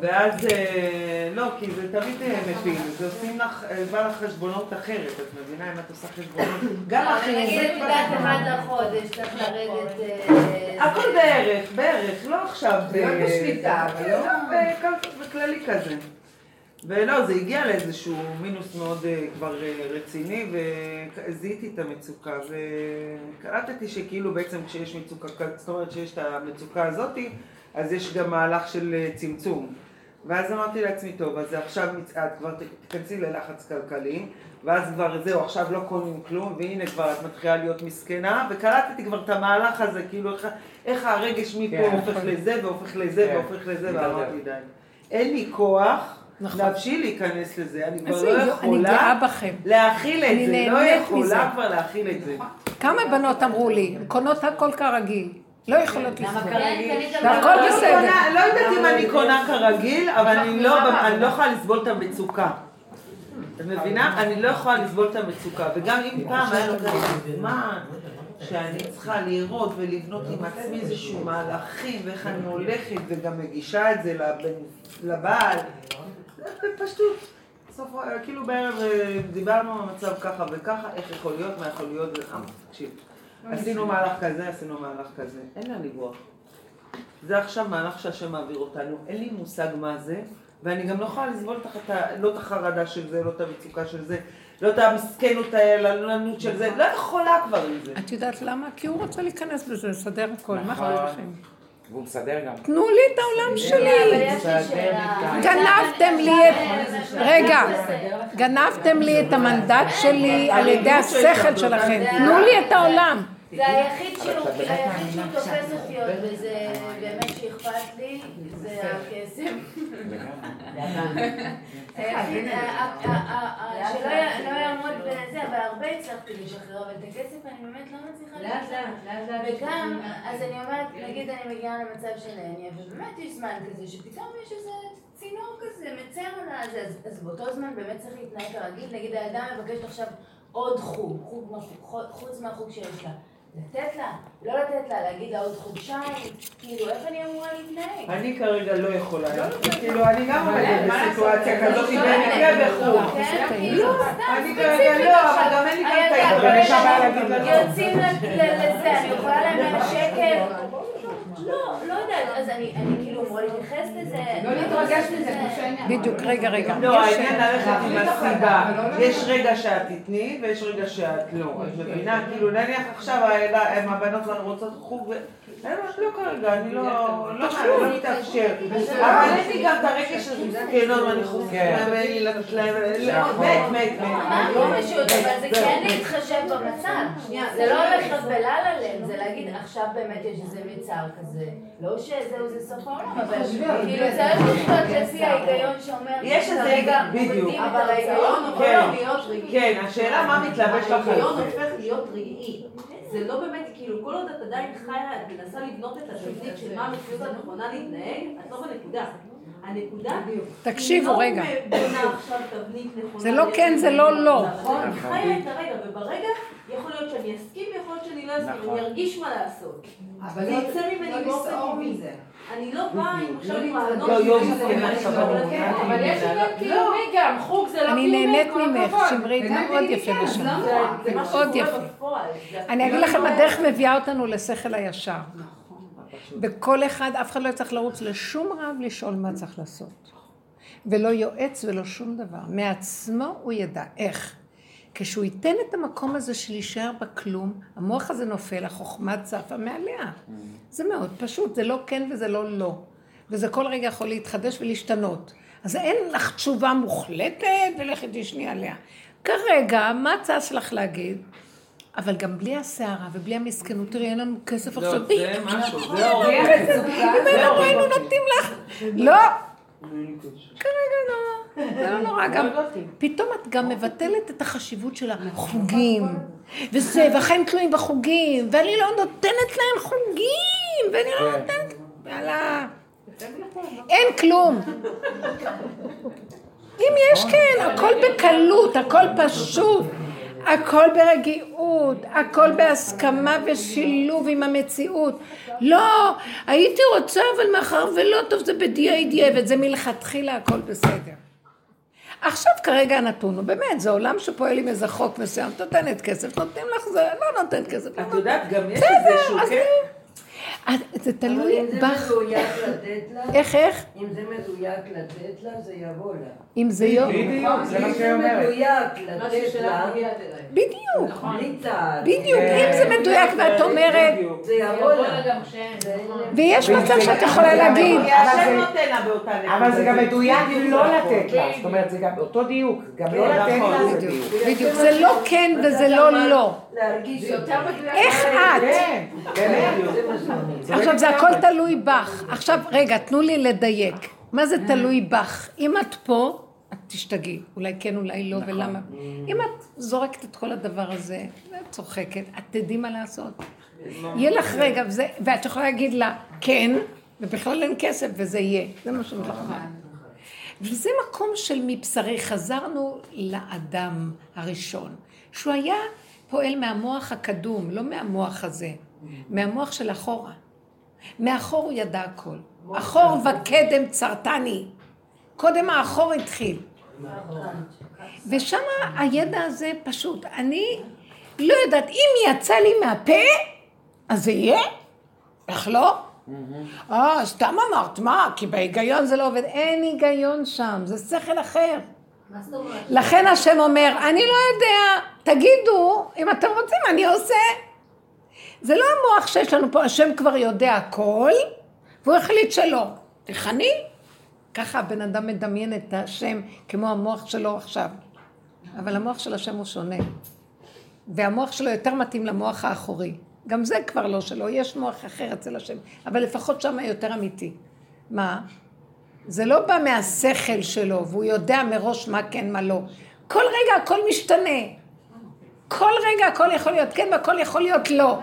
ואז, אה, לא, כי זה תמיד אה, מפיל, זה עושים לך, אה, בא לך חשבונות אחרת, את מבינה אם את עושה חשבונות, גם אבל אחרי נגיד זה מידת אחד לחודש, צריך לרדת... אה, הכל בערך, בערך, לא עכשיו, לא בשליטה, אבל לא- בכ- בכללי כזה. ולא, זה הגיע לאיזשהו מינוס מאוד אה, כבר אה, רציני, וזיהיתי את המצוקה, וקלטתי שכאילו בעצם כשיש מצוקה, זאת אומרת שיש את המצוקה הזאתי, אז יש גם מהלך של אה, צמצום. ואז אמרתי לעצמי, טוב, אז עכשיו את כבר תיכנסי ללחץ כלכלי, ואז כבר זהו, עכשיו לא קונים כלום, והנה כבר את מתחילה להיות מסכנה, וקלטתי כבר את המהלך הזה, כאילו איך, איך הרגש מפה כן. הופך לזה, והופך לזה, כן. והופך לזה. ואמרתי די. אין לי כוח נכון. להבשיל להיכנס לזה, אני כבר לא יו- אני יכולה גאה בכם. להכיל את אני זה, לא יכולה. כבר להכיל את זה. כמה בנות אמרו לי, קונות הכל כרגיל, לא יכולות לסבול. קנית והכל לא בסדר. לא יודעת אם אני קונה כרגיל, אבל אני לא אני לא יכולה לסבול את המצוקה. את מבינה? אני לא יכולה לסבול את המצוקה, וגם אם פעם היה לוקח זמן שאני צריכה לראות ולבנות עם עצמי איזשהו מהלכים ואיך אני הולכת וגם מגישה את זה לבעל, בפשטות. בסוף, כאילו בערב אה, דיברנו על מצב ככה וככה, איך יכול להיות, מה יכול להיות, ואמר, תקשיב, עשינו מהלך כזה, עשינו מהלך כזה, אין לאן לברוח. זה עכשיו מהלך שהשם מעביר אותנו, אין לי מושג מה זה, ואני גם לא יכולה לסבול תחת ה... לא את החרדה של זה, לא את המצוקה של זה, לא את המסכנות היללנות של זה, לא יכולה כבר עם זה. את יודעת למה? כי הוא רוצה להיכנס בזה, לסדר הכל. מה אכפת לכם? והוא מסדר גם. תנו לי את העולם שלי. גנבתם לי את... רגע, גנבתם לי את המנדט שלי על ידי השכל שלכם. תנו לי את העולם. זה היחיד שהוא תופס אותי עוד, וזה באמת שאכפת לי, זה הכסף. שלא לא יעמוד בזה, אבל הרבה הצלחתי לשחרר, אבל את הכסף אני באמת לא מצליחה לאט. וגם, אז אני אומרת, נגיד אני מגיעה למצב של העניין, ובאמת יש זמן כזה, שפתאום יש איזה צינור כזה, מצר על הזה, אז- אז באותו זמן באמת צריך להתנהג כרגיל, נגיד הילדה מבקשת עכשיו עוד חוג, חוץ מהחוג שיש לה. לתת לה, לא לתת לה, להגיד לה עוד חודשיים, כאילו, איך אני אמורה להתנהג? אני כרגע לא יכולה, כאילו, אני גם עומדת בסיטואציה כזאת, בחו"ל. כן, טעים. כאילו, סתם אני כרגע לא. אבל גם אין לי גם את כרגע שמה להגיד לך. יוצאים ל- ל- לזה, אני יכולה להם שקל? לא, לא יודעת, אז אני להתייחס לזה. לא להתרגש מזה, כמו שהעניין. בדיוק, רגע, רגע. לא, העניין ללכת עם הסיבה. יש רגע שאת תתני ויש רגע שאת לא. את מבינה? כאילו, נניח עכשיו הם הבנות רוצות חוג לא כרגע, אני לא... לא לא מתאפשר. אבל יש לי גם את הרגש הזה, מסכנות, ואני חוזרת, ואין לי לתת להם... מת, מת, מת. אמרנו פשוט, אבל זה כן להתחשב במצב. זה לא הולך בלה ללב, זה להגיד עכשיו באמת יש איזה מצער כזה. לא שזהו, זה סוף העולם, אבל כאילו צריך לחיות לפי ההיגיון שאומר, יש איזה כרגע בדיוק. אבל ההיגיון. הופך כן. להיות רגעי. כן, השאלה מה מתלבש לך ההיגיון. הופך להיות רגעי. זה לא באמת, כאילו, כל עוד את עדיין חיה, את מנסה לבנות את התבנית של מה המציאות הנכונה להתנהג, את לא בנקודה. הנקודה תקשיבו רגע. לא בונה עכשיו תבנית נכונה. זה לא כן, זה לא לא. נכון, אני חיה את הרגע, וברגע יכול להיות שאני אסכים, יכול להיות שאני לא אסכים, אני ארגיש מה לעשות. אבל זה לא- יצא ממני לא באופן טבעי. מזה. אני לא באה עם עכשיו אני אומרת, מבינה. אבל יש עניין קיומי גם, חוג זה לא אני נהנית ממך, הכבוד. שמרית, מאוד יפה כן, מה מאוד יפה. אני אגיד לכם, הדרך מביאה אותנו לשכל הישר. בכל אחד, אף אחד לא צריך לרוץ לשום רב לשאול מה צריך לעשות. ולא יועץ ולא שום דבר. מעצמו הוא ידע. איך? כשהוא ייתן את המקום הזה של להישאר בכלום, המוח הזה נופל, החוכמה צפה מעליה. זה מאוד פשוט, זה לא כן וזה לא לא. וזה כל רגע יכול להתחדש ולהשתנות. אז אין לך תשובה מוחלטת ולכי תשני עליה. כרגע, מה צץ לך להגיד? אבל גם בלי הסערה ובלי המסכנות, תראי, אין לנו כסף לא, עכשיו. זה משהו, זה הורג. אם אנחנו היינו נותנים לך. לא, כרגע לא. זה לא נורא. גם פתאום את גם מבטלת את החשיבות של החוגים. וזה, והחיים תלויים בחוגים, ואני לא נותנת להם חוגים, ואני לא נותנת... יאללה. אין כלום. אם יש כן, הכל בקלות, הכל פשוט, הכל ברגיעות, הכל בהסכמה ושילוב עם המציאות. לא, הייתי רוצה, אבל מאחר ולא טוב, זה בדיעי דיעבד, זה מלכתחילה הכל בסדר. עכשיו כרגע הנתון הוא באמת, זה עולם שפועל עם איזה חוק מסוים, את נותנת כסף, נותנים לך זה, לא נותנת כסף. את יודעת, גם יש איזשהו, אז כן? זה אבל תלוי אם זה בך. מדויק לתת לה, איך, איך? אם זה מדויק לתת לה, זה יבוא לה. אם זה יום... בדיוק, זה מה אם שהיא זה אומרת. אליי. בדיוק, צעד. בדיוק, אם זה מדויק ואת אומרת. זה יבוא לה. ויש מצב שאת יכולה להגיד, כי אבל זה- גם מדויק לא נכון. לתת לה, זאת אומרת, זה גם אותו דיוק, גם לא כן, לתת נכון, לה זה. דיוק. בדיוק, זה לא כן וזה לא לא. איך את? כן, כן, עכשיו זה הכל תלוי בך. עכשיו, רגע, תנו לי לדייק. מה זה תלוי בך? אם את פה, את תשתגעי. אולי כן, אולי לא, ולמה? אם את זורקת את כל הדבר הזה, ואת צוחקת, את תדעי מה לעשות. יהיה לך רגע, וזה- ואת יכולה להגיד לה, כן, ובכלל אין כסף, וזה יהיה. זה מה שאני אומרת לך. וזה מקום של מבשרי. חזרנו לאדם הראשון, שהוא היה פועל מהמוח הקדום, לא מהמוח הזה, מהמוח של אחורה. מאחור הוא ידע הכל. אחור וקדם צרתני. קודם האחור התחיל. ושם הידע הזה פשוט. אני לא יודעת, אם יצא לי מהפה, אז זה יהיה? איך לא? אה, סתם אמרת, מה? כי בהיגיון זה לא עובד. אין היגיון שם, זה שכל אחר. לכן השם אומר, אני לא יודע, תגידו, אם אתם רוצים, אני עושה. זה לא המוח שיש לנו פה, השם כבר יודע הכל, והוא החליט שלא. תכני. ככה הבן אדם מדמיין את השם כמו המוח שלו עכשיו. אבל המוח של השם הוא שונה. והמוח שלו יותר מתאים למוח האחורי. גם זה כבר לא שלו, יש מוח אחר אצל השם, אבל לפחות שם יותר אמיתי. מה? זה לא בא מהשכל שלו, והוא יודע מראש מה כן, מה לא. כל רגע הכל משתנה. כל רגע הכל יכול להיות כן והכל יכול להיות לא.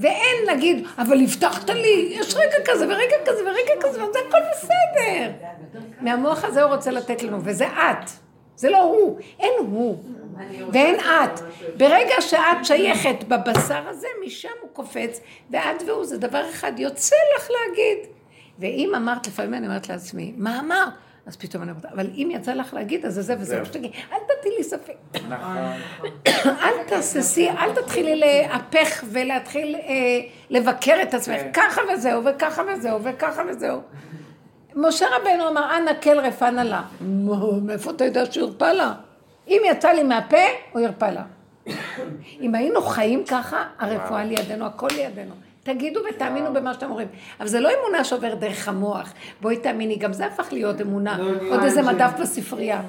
ואין להגיד, אבל הבטחת לי, יש רגע כזה ורגע כזה ורגע כזה, וזה הכל בסדר. מהמוח הזה הוא רוצה לתת לנו, וזה את. זה לא הוא, אין הוא. ואין את. ברגע שאת שייכת בבשר הזה, משם הוא קופץ, ואת והוא זה דבר אחד, יוצא לך להגיד. ואם אמרת, לפעמים אני אומרת לעצמי, מה אמרת? אז פתאום אני אומרת, אבל אם יצא לך להגיד, אז זה זה וזה, שתגידי, אל תטילי לי ספק. אל תהססי, אל תתחילי להפך ולהתחיל אה, לבקר את עצמך, ככה וזהו, וככה וזהו, וככה וזהו. משה רבנו אמר, אנא כל רפנה לה. מאיפה אתה יודע שהוא הרפא לה? אם יצא לי מהפה, הוא ירפא לה. אם היינו חיים ככה, הרפואה לידינו, הכל לידינו. תגידו ותאמינו במה שאתם אומרים. אבל זה לא אמונה שעוברת דרך המוח. בואי תאמיני, גם זה הפך להיות אמונה. עוד איזה מדף בספרייה.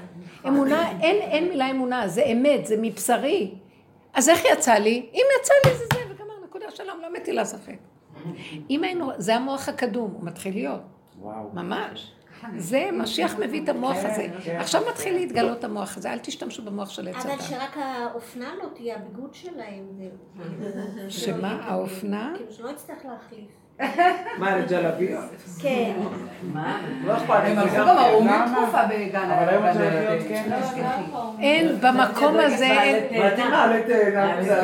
אמונה, אין, אין מילה אמונה, זה אמת, זה מבשרי. אז איך יצא לי? אם יצא לי זה זה, וגמר, נקודה שלום, לא מטילה ספק. אם היינו, זה המוח הקדום, הוא מתחיל להיות. וואו. ממש. זה, משיח מביא את המוח הזה. עכשיו מתחיל להתגלות המוח הזה, אל תשתמשו במוח של עץ אבל הדת. שרק האופנה לא תהיה הביגוד שלהם. שמה, האופנה? כאילו שלא יצטרך להחליף. מה, לג'לביות? כן. לא אכפת לי, הם הלכו כן. למה? תקופה בגן אבל היום הג'לביות. כן. אין, במקום הזה אין... מתאימה לתאנה קצת.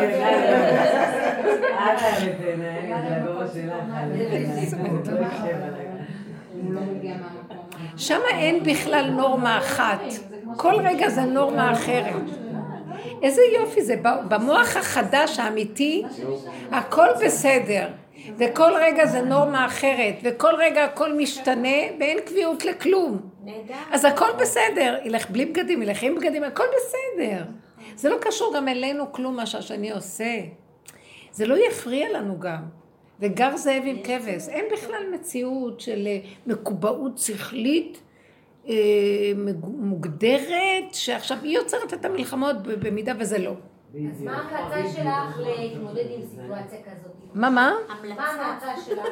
שם אין בכלל נורמה אחת. כל רגע זה נורמה אחרת. איזה יופי זה, במוח החדש האמיתי, הכל בסדר. וכל רגע זה נורמה אחרת, וכל רגע הכל משתנה, ואין קביעות לכלום. אז הכל בסדר, ילך בלי בגדים, ילך עם בגדים, הכל בסדר. זה לא קשור גם אלינו כלום מה שהשני עושה. זה לא יפריע לנו גם. וגר זאב עם כבש, אין בכלל מציאות של אה, מקובעות שכלית אה, מוגדרת, שעכשיו היא יוצרת את המלחמות במידה וזה לא. אז מה ההמלצה שלך להתמודד עם סיטואציה כזאת? מה, מה? מה ההמלצה שלך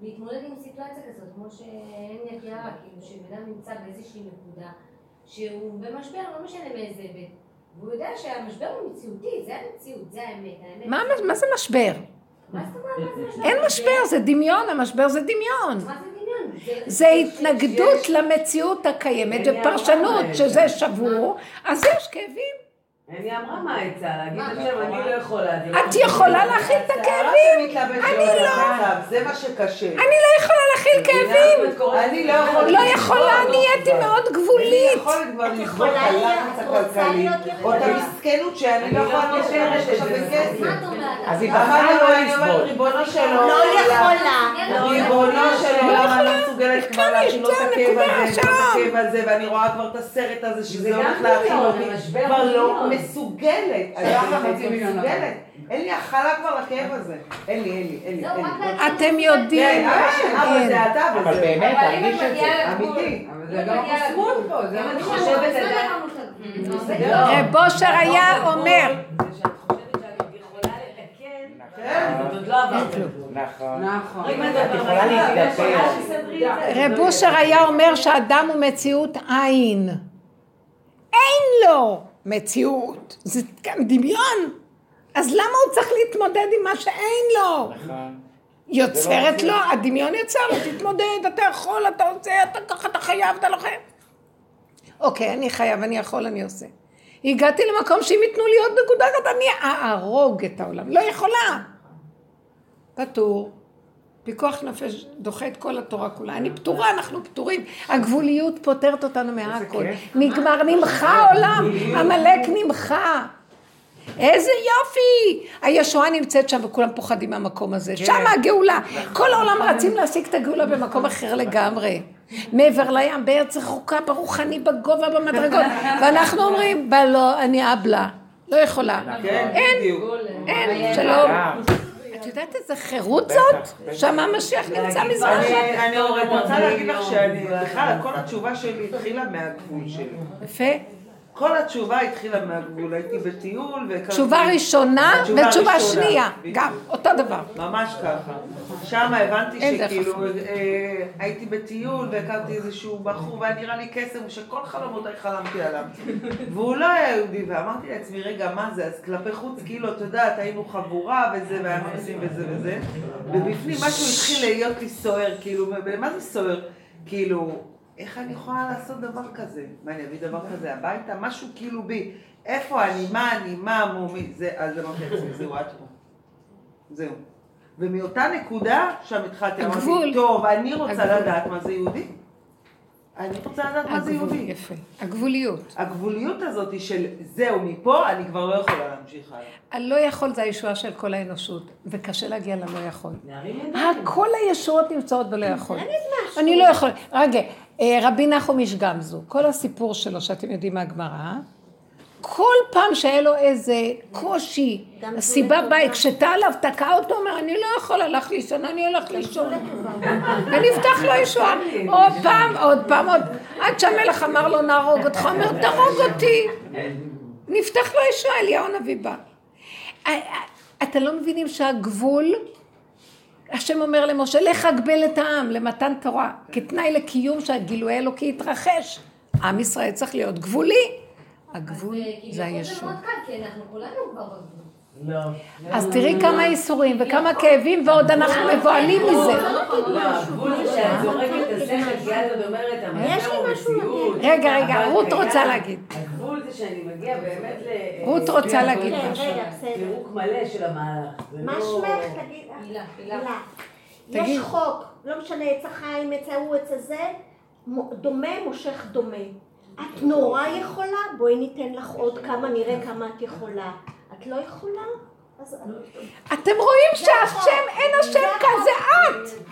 להתמודד עם סיטואציה כזאת, כמו שאין יקירה, כאילו שבן אדם נמצא באיזושהי נקודה שהוא במשבר, לא משנה מאיזה היבט, והוא יודע שהמשבר הוא מציאותי, זה המציאות, זה האמת, האמת. מה, מה זה משבר? אין משבר, זה דמיון, המשבר זה דמיון. מה זה דמיון? זה התנגדות למציאות הקיימת ופרשנות שזה שבור, אז יש כאבים. אני אמרה מה העצה, להגיד לשם, אני לא יכולה. לא את יכולה להכיל את הכאבים? אני לא. זה מה שקשה. אני לא יכולה להכיל כאבים. אני לא יכולה. לא יכולה, נהייתי מאוד אין לי גבולית. את יכולה להיות- הכלכלי, להיות או את. המסכנות שאני לא יכולה להתקשרת עכשיו בכסף. אז היא אמרתי בחרה לו, לא לסבול. ריבונו של לא עולם, יכולה. ריבונו של עולם, אני לא מסוגלת כבר כאן להכיל לא את הכאב הזה, את שם. הכאב הזה, ואני רואה כבר את הסרט הזה זה שזה הולך להכיל דמיון, אותי, כבר לא. מסוגלת, אני לא מסוגלת, אין לי הכלה כבר לכאב הזה, אין לי, אין לי, אין לי. להגיד אתם כן, יודעים, אין. זה אתה, אבל וזה באמת, אבל תרגיש את זה. אמיתי. אבל זה גם החסמות פה, זה מה אני שאני חושבת לא רב אושר היה אומר, לא. נכון. נכון. רב אושר היה אומר שאדם הוא מציאות עין. אין לו מציאות, זה גם דמיון. אז למה הוא צריך להתמודד עם מה שאין לו? נכון. יוצרת לו, הדמיון יוצר לו, תתמודד, אתה יכול, אתה עושה, אתה ככה, אתה חייב, אתה לא חייב. אוקיי, אני חייב, אני יכול, אני עושה. הגעתי למקום שאם ייתנו לי עוד נקודה אחת, אני אהרוג את העולם. לא יכולה. פטור. פיקוח נפש דוחה את כל התורה כולה. אני פטורה, אנחנו פטורים. הגבוליות פותרת אותנו מהכל. נגמר, נמחה העולם. עמלק נמחה. איזה יופי! הישועה נמצאת שם וכולם פוחדים מהמקום הזה. כן. שם הגאולה. כל העולם רצים להשיג את הגאולה במקום אחר לגמרי. מעבר לים, בארץ רחוקה, ברוך אני בגובה במדרגות. ואנחנו אומרים, בא לא, אני אבלה. לא יכולה. כן, אין. אין, שלום. את יודעת איזה חירות זאת? שם המשיח נמצא מזרח. אני- אני רוצה להגיד לך שאני, בכלל, כל התשובה שלי התחילה מהגבול שלי. יפה. כל התשובה התחילה מהגבול, הייתי בטיול והכרתי... תשובה ראשונה ותשובה שנייה. גם, אותו דבר. ממש ככה. שם הבנתי שכאילו. אה, הייתי בטיול והכרתי איזשהו בחור והיה נראה לי קסם שכל חלומותיי חלמתי עליו. והוא לא היה יהודי, ואמרתי לעצמי, רגע, מה זה? אז כלפי חוץ, כאילו, את יודעת, היינו חבורה וזה, והיה מקסים וזה וזה, ובפנים משהו התחיל להיות לי סוער, כאילו, מה זה סוער? כאילו, איך אני יכולה לעשות דבר כזה? מה, אני אביא דבר כזה הביתה? משהו כאילו בי. איפה אני? מה אני? מה מומי? זה, אז אמרתי לעצמי, זהו, את פה. זהו. ומאותה נקודה, שם התחלתי. אמרתי, טוב, אני רוצה. לדעת מה זה יהודי. אני רוצה לדעת מה זה יהודי. יפה. הגבוליות. הגבוליות הזאת של זהו, מפה אני כבר לא יכולה להמשיך הלאה. הלא יכול זה הישועה של כל האנושות, וקשה להגיע ללא יכול. כל הישועות נמצאות בלא יכול. אני לא יכול. רגע, רבי נחום איש גמזו, כל הסיפור שלו, שאתם יודעים מהגמרא, כל פעם שהיה לו איזה קושי, סיבה בית, כשתא עליו תקע אותו, אומר, אני לא יכול, הלך לישון, אני הולך לישון. ונפתח לו ישועה. עוד פעם, עוד פעם, עוד... עד שהמלך אמר לו, נהרוג אותך, אומר, תהרוג אותי. נפתח לו ישועה, אליהו הנביא בא. אה, אתם לא מבינים שהגבול, השם אומר למשה, לך הגבל את העם למתן תורה, כתנאי לקיום שהגילוי האלוקי יתרחש. עם ישראל צריך להיות גבולי. הגבול זה אנחנו כולנו כבר בגבול. לא. אז תראי כמה ייסורים וכמה כאבים ועוד אנחנו מבוהלים מזה. לא, זה מציאות. רגע, רגע, רות רגע, רוצה להגיד. שאני מגיע באמת ל... רות רוצה להגיד כן, משהו. רגע, בסדר. פירוק מלא של המהלך. מה לא- שמך? תגיד. הילה, הילה. יש חוק, לא משנה, עץ החיים, עץ ההוא, עץ הזה, דומה מושך דומה. את נורא יכולה, בואי ניתן לך עוד כמה, נראה כמה את יכולה. את לא יכולה? אז... אתם רואים שהשם. אין השם זה כאן, החוק. זה את.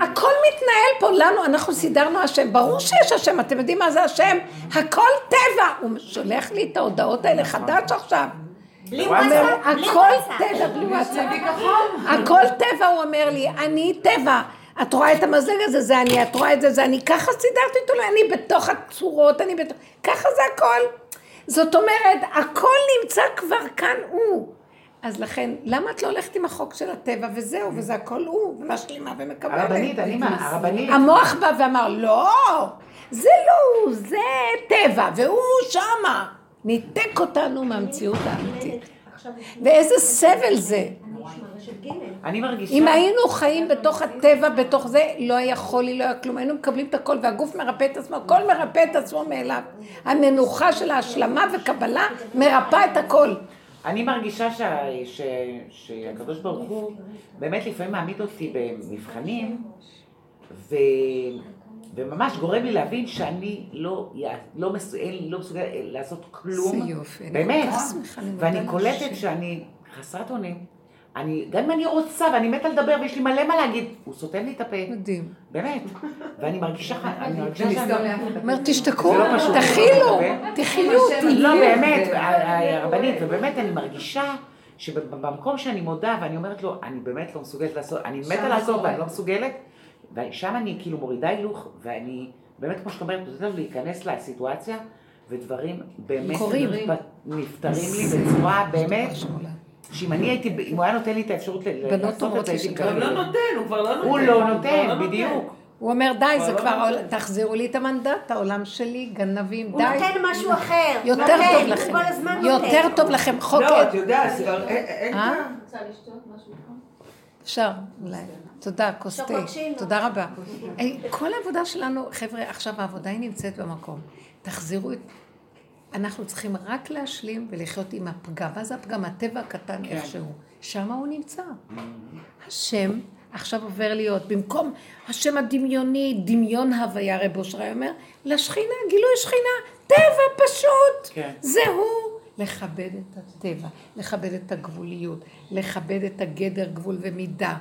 הכל מתנהל פה לנו, אנחנו סידרנו השם. ברור שיש השם, אתם יודעים מה זה השם? הכל טבע. הוא שולח לי את ההודעות האלה חדש עכשיו. בלי וואטסאפ, הכל. טבע, בלי וואטסאפ. הכל טבע, הוא אומר לי, אני טבע. את רואה את המזג הזה, זה אני, את רואה את זה, זה אני. ככה סידרתי אותו, אני בתוך הצורות, אני בתוך... ככה זה הכל. זאת אומרת, הכל נמצא כבר כאן הוא. אז לכן, למה את לא הולכת עם החוק של הטבע וזהו, וזה הכל הוא, ומשלימה ומקבלת? הרבנית, אני מה, הרבנית. המוח בא ואמר, לא, זה לא הוא, זה טבע, והוא שמה. ניתק אותנו מהמציאות האמיתית. ואיזה סבל זה. אני מרגישה... אם היינו חיים בתוך הטבע, בתוך זה, לא היה חולי, לא היה כלום, היינו מקבלים את הכל, והגוף מרפא את עצמו, הכל מרפא את עצמו מאליו. המנוחה של ההשלמה וקבלה מרפא את הכל. אני מרגישה ש, שהקדוש ברוך הוא באמת לפעמים מעמיד אותי במבחנים, ו, וממש גורם לי להבין שאני לא, לא, מסוגל, לא מסוגל לעשות כלום. איזה יופי, באמת. ואני. קולטת שאני חסרת אונים. אני, גם אם אני רוצה ואני מתה לדבר ויש לי מלא מה להגיד, הוא סותם לי את הפה. מדהים. באמת. ואני מרגישה, אני מרגישה שאני... אומר, תשתקו, זה לא פשוט. תכילו, כן? תחיו, לא, תהיו. באמת, הרבנית, ובאמת אני מרגישה שבמקום שאני מודה ואני אומרת לו, אני באמת לא מסוגלת לעשות, אני מתה לעשות. ואני לא מסוגלת, ושם אני כאילו מורידה הילוך, ואני באמת, כמו שאת אומרת, נותנת לו להיכנס לסיטואציה, ודברים באמת נפתרים לי בצורה באמת, שאם אני הייתי, אם הוא היה נותן לי את האפשרות לעשות את זה, הייתי שכבר מקבלת. לא נותן, הוא כבר לא נותן. הוא לא הוא כבר נותן, לא בדיוק. הוא אומר, די, זה לא כבר. העול- תחזירו לי את המנדט, העולם שלי, גנבים, הוא די. נותן משהו אחר. יותר טוב הוא לכם. יותר. טוב לכם. חוק... לא, את יודעת, כבר אין- אין אה? טעם. רוצה לשתות משהו? אפשר, אולי. תודה, כוס תה. תודה רבה. כל העבודה שלנו, חבר'ה, עכשיו העבודה היא נמצאת במקום. תחזירו את... אנחנו צריכים רק להשלים ולחיות עם הפגם. מה זה הפגם? הטבע הקטן איכשהו. שם הוא נמצא. השם עכשיו עובר להיות, במקום השם הדמיוני, דמיון הוויה, רב אושרי אומר, לשכינה, גילוי שכינה, טבע פשוט. כן. זהו. לכבד את הטבע, לכבד את הגבוליות, לכבד את הגדר, גבול ומידה,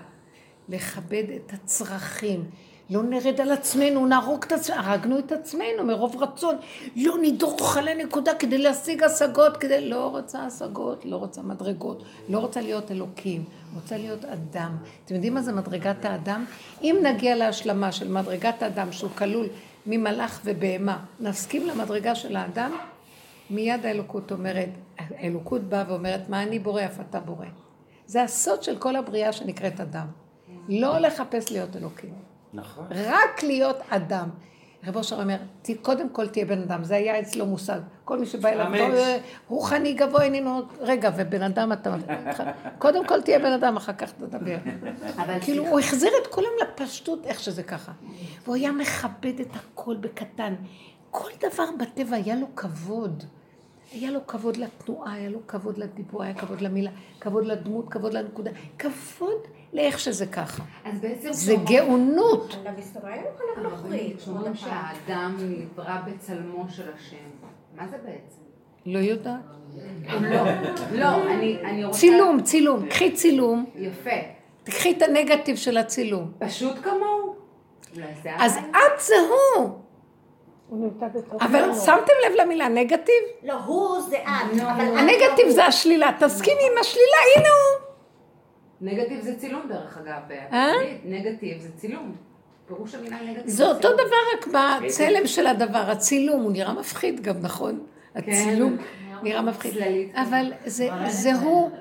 לכבד את הצרכים. לא נרד על עצמנו, נהרוג את עצמנו, הרגנו את עצמנו מרוב רצון. לא נדרוך על הנקודה כדי להשיג השגות, כדי... לא רוצה השגות, לא רוצה מדרגות, לא רוצה להיות אלוקים, רוצה להיות אדם. אתם יודעים מה זה מדרגת האדם? אם נגיע להשלמה של מדרגת האדם שהוא כלול ממלאך ובהמה, נסכים למדרגה של האדם, מיד האלוקות אומרת, האלוקות באה ואומרת, מה אני בורא, אף אתה בורא. זה הסוד של כל הבריאה שנקראת אדם. לא לחפש להיות אלוקים. נכון. רק להיות אדם. רב אושר אומר, "ת- קודם כל תהיה בן אדם, זה היה אצלו מושג. כל מי שבא אליו, אמת. "אה, רוחני גבוה איננו, רגע, ובן אדם אתה... קודם כל תהיה בן אדם, אחר כך תדבר. כאילו, הוא החזיר את כולם לפשטות, איך שזה ככה. והוא היה מכבד את הכל בקטן. כל דבר בטבע היה לו כבוד. היה לו כבוד לתנועה, היה לו כבוד לדיבור, היה כבוד למילה, כבוד לדמות, כבוד לנקודה. כבוד לאיך שזה ככה. אז בעצם זה גאונות. כשאומרים שהאדם נברא בצלמו של השם, מה זה בעצם? לא יודעת. לא, לא, אני אני רוצה... צילום, צילום. קחי צילום, יפה. תקחי את הנגטיב של הצילום. פשוט כמוהו. אז. את זה הוא. אבל שמתם לב למילה נגטיב? לא, הוא זה את. אבל את הנגטיב לא זה השלילה. תסכימי עם השלילה, הנה הוא. נגטיב זה צילום דרך אגב. אה? נגטיב זה צילום. פירוש המילה נגטיב זה אותו צילום. דבר, רק בצלם של הדבר. הצילום, הוא נראה מפחיד גם, נכון? הצילום נראה מפחיד. אבל זה זה הוא.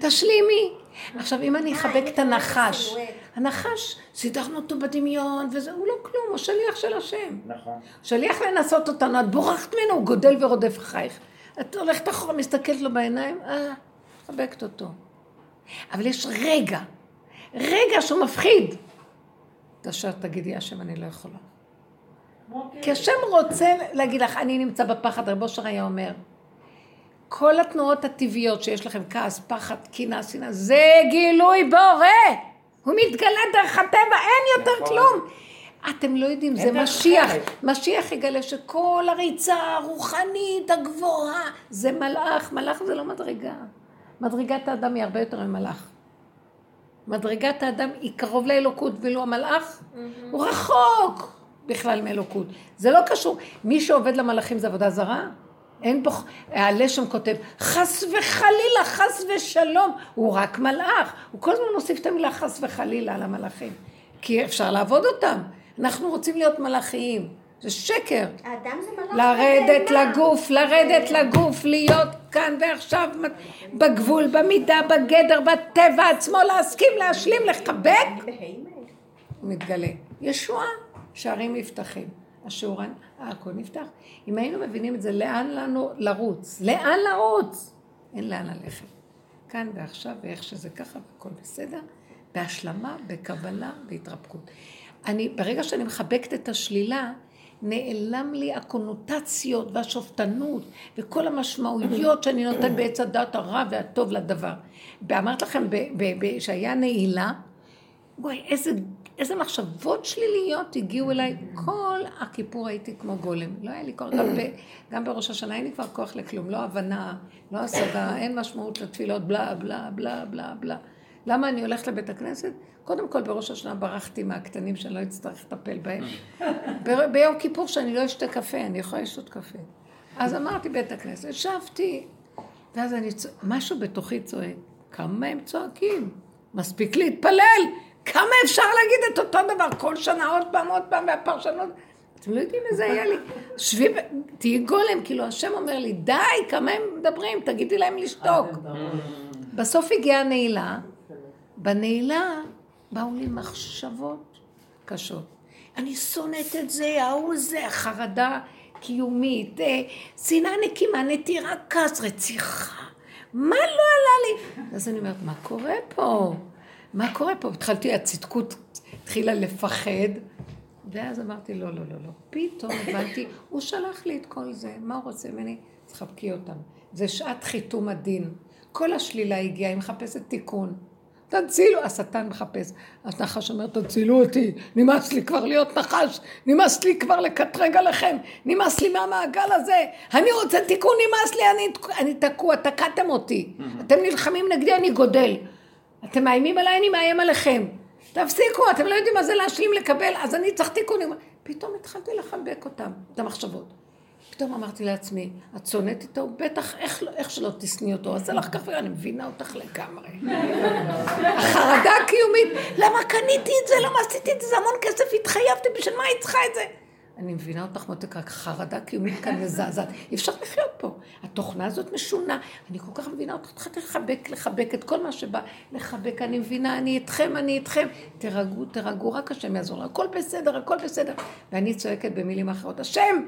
תשלימי. עכשיו, אם אני אחבק את הנחש, הנחש, סידרנו אותו בדמיון, וזה, הוא לא כלום, הוא שליח של השם. נכון. שליח לנסות אותנו, את בורחת ממנו, הוא גודל ורודף אחרייך. את הולכת אחורה, מסתכלת לו בעיניים, אה, מחבקת אותו. אבל יש רגע, רגע שהוא מפחיד. תשאר תגידי, השם, אני לא יכולה. כי השם רוצה להגיד לך, אני נמצא בפחד, רב אושר היה אומר, כל התנועות הטבעיות שיש לכם, כעס, פחד, קנאה, שנאה, זה גילוי בורא. הוא מתגלה דרך הטבע, אין יותר נכון. כלום. אתם לא יודעים, זה משיח. אחרת. משיח יגלה שכל הריצה הרוחנית הגבוהה זה מלאך. מלאך זה לא מדרגה. מדרגת האדם היא הרבה יותר ממלאך. מדרגת האדם היא קרוב לאלוקות, ואילו המלאך הוא רחוק בכלל מאלוקות. זה לא קשור. מי שעובד למלאכים זה עבודה זרה? אין פה, הלשם כותב, חס וחלילה, חס ושלום, הוא רק מלאך. הוא כל הזמן מוסיף את המילה חס וחלילה על המלאכים. כי אפשר לעבוד אותם. אנחנו רוצים להיות מלאכיים. זה שקר. האדם זה מלאך לרדת ובהמה. לגוף, לרדת לגוף, להיות כאן ועכשיו בגבול, במידה, בגדר, בטבע עצמו, להסכים, להשלים, לחבק. הוא מתגלה. ישועה, שערים נפתחים. השיעור, הכל נפתח. אם היינו מבינים את זה, לאן לנו לרוץ? לאן לרוץ? אין לאן ללכת. כאן ועכשיו, ואיך שזה ככה, והכל בסדר. בהשלמה, בקבלה, בהתרפקות. אני, ברגע שאני מחבקת את השלילה, נעלם לי הקונוטציות והשופטנות וכל המשמעויות שאני נותן בעץ הדת הרע והטוב לדבר. ואמרת לכם, שהיה נעילה, וואי, איזה, איזה מחשבות שליליות הגיעו אליי. כל הכיפור הייתי כמו גולם. לא היה לי כוח, גם, ב, גם בראש השנה אין לי כבר כוח לכלום. לא הבנה, לא השגה, אין משמעות לתפילות, בלה, בלה, בלה, בלה, בלה. למה אני הולכת לבית הכנסת? קודם כל, בראש השנה ברחתי מהקטנים שאני לא אצטרך לטפל בהם. ב- ביום כיפור שאני לא אשתה קפה, אני יכולה לשתות קפה. אז אמרתי בית הכנסת, ישבתי, ואז אני צועק, משהו בתוכי צועק, כמה הם צועקים? מספיק להתפלל, כמה אפשר להגיד את אותו דבר כל שנה עוד פעם, עוד פעם, והפרשנות... אתם לא יודעים איזה היה לי. שבי, תהיי גולם, כאילו השם אומר לי, די, כמה הם מדברים, תגידי להם לשתוק. בסוף הגיעה הנעילה, בנעילה באו לי מחשבות קשות. אני שונאת את זה, ההוא זה, חרדה קיומית, אה, שנאה נקימה, נטירה כעס, רציחה. מה לא עלה לי? אז אני אומרת, מה קורה פה? מה קורה פה? התחלתי, הצדקות התחילה לפחד, ואז אמרתי, לא, לא, לא, לא. פתאום הבנתי, הוא שלח לי את כל זה, מה הוא רוצה ממני? תחבקי אותם. זה שעת חיתום הדין. כל השלילה הגיעה, היא מחפשת תיקון. תצילו, השטן מחפש. אז נחש אומר, תצילו אותי, נמאס לי כבר להיות נחש, נמאס לי כבר לקטרג עליכם, נמאס לי מהמעגל הזה, אני רוצה תיקון, נמאס לי, אני, אני תקוע, תקעתם אותי. אתם נלחמים נגדי, אני גודל. אתם מאיימים עליי, אני מאיים עליכם. תפסיקו, אתם לא יודעים מה זה להשלים לקבל, אז אני צריך תיקונים. פתאום התחלתי לחבק אותם, את המחשבות. פתאום אמרתי לעצמי, את שונאת איתו? בטח, איך, לא- איך שלא תשנאי אותו, אז הלך כך ואני מבינה אותך לגמרי. החרדה הקיומית, למה קניתי את זה? למה עשיתי את זה? זה המון כסף, התחייבתי, בשביל מה היא צריכה את זה? אני מבינה אותך מותק, רק חרדה קיומית כאן מזעזעת. אי אפשר לחיות פה. התוכנה הזאת משונה. אני כל כך מבינה אותך, התחלתי לחבק, לחבק את כל מה שבא. לחבק, אני מבינה, אני איתכם, אני איתכם. תירגעו, תירגעו, רק השם יעזור. הכל בסדר, הכל בסדר. ואני צועקת במילים אחרות, השם,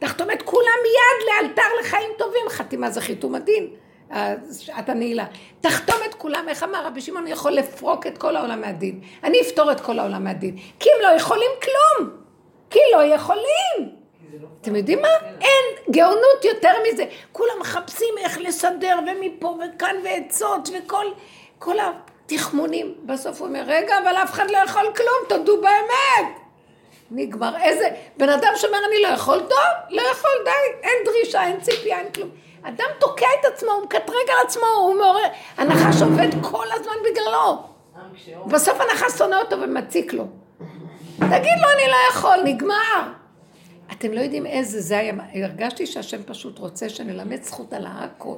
תחתום את כולם מיד לאלתר לחיים טובים. חתימה זה חיתום הדין. שעת הנעילה. תחתום את כולם, איך אמר רבי שמעון, יכול לפרוק את כל העולם מהדין. אני אפתור את כל העולם מהדין. כי הם לא יכולים כלום. כי לא יכולים. אתם יודעים מה? אין גאונות יותר מזה. כולם מחפשים איך לסדר, ומפה וכאן ועצות, וכל כל התחמונים. בסוף הוא אומר, רגע, אבל אף אחד לא יכול כלום, תודו באמת. נגמר. איזה... בן אדם שאומר, אני לא יכול, טוב, לא יכול, די. אין דרישה, אין ציפייה, אין כלום. אדם תוקע את עצמו, הוא מקטרג על עצמו, הוא מעורר. הנחש עובד כל הזמן בגללו. בסוף הנחש שונא אותו ומציק לו. תגיד לו, אני לא יכול, נגמר. אתם לא יודעים איזה זה היה, הרגשתי שהשם פשוט רוצה שנלמד זכות על הכל.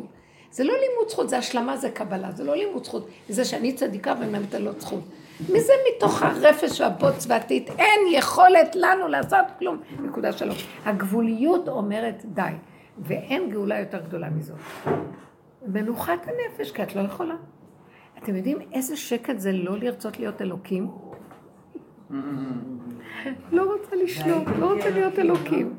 זה לא לימוד זכות, זה השלמה, זה קבלה, זה לא לימוד זכות. זה שאני צדיקה ומלמדת לו זכות. מזה מתוך הרפש והבוץ והטיט, אין יכולת לנו לעשות כלום. נקודה שלוש. הגבוליות אומרת די, ואין גאולה יותר גדולה מזאת. מנוחת הנפש, כי את לא יכולה. אתם יודעים איזה שקט זה לא לרצות להיות אלוקים? לא רוצה לשלוט, לא רוצה להיות אלוקים.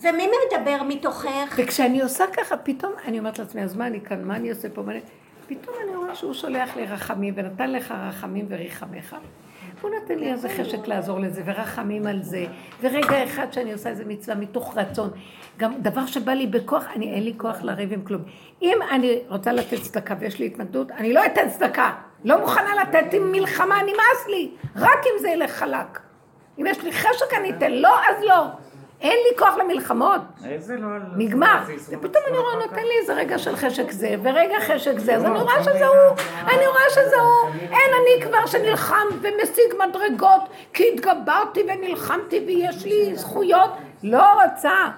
ומי מדבר מתוכך? וכשאני עושה ככה, פתאום אני אומרת לעצמי, אז מה אני כאן, מה אני עושה פה? פתאום אני רואה שהוא שולח לי רחמים, ונתן לך רחמים וריחמך. הוא נותן לי איזה חשק לעזור לזה, ורחמים על זה, ורגע אחד שאני עושה איזה מצווה מתוך רצון. גם דבר שבא לי בכוח, אני אין לי כוח לריב עם כלום. אם אני רוצה לתת צדקה ויש לי התנגדות, אני לא אתן צדקה. לא מוכנה לתת עם מלחמה, נמאס לי. רק אם זה ילך חלק. אם יש לי חשק אני אתן, לא אז לא. אין לי כוח למלחמות. איזה לא... נגמר. ופתאום אני רואה, נותן לי איזה רגע של חשק זה, ורגע חשק זה, אז אני רואה שזה הוא, אני רואה שזה הוא. אין אני כבר שנלחם ומשיג מדרגות, כי התגברתי ונלחמתי ויש לי זכויות. לא רוצה.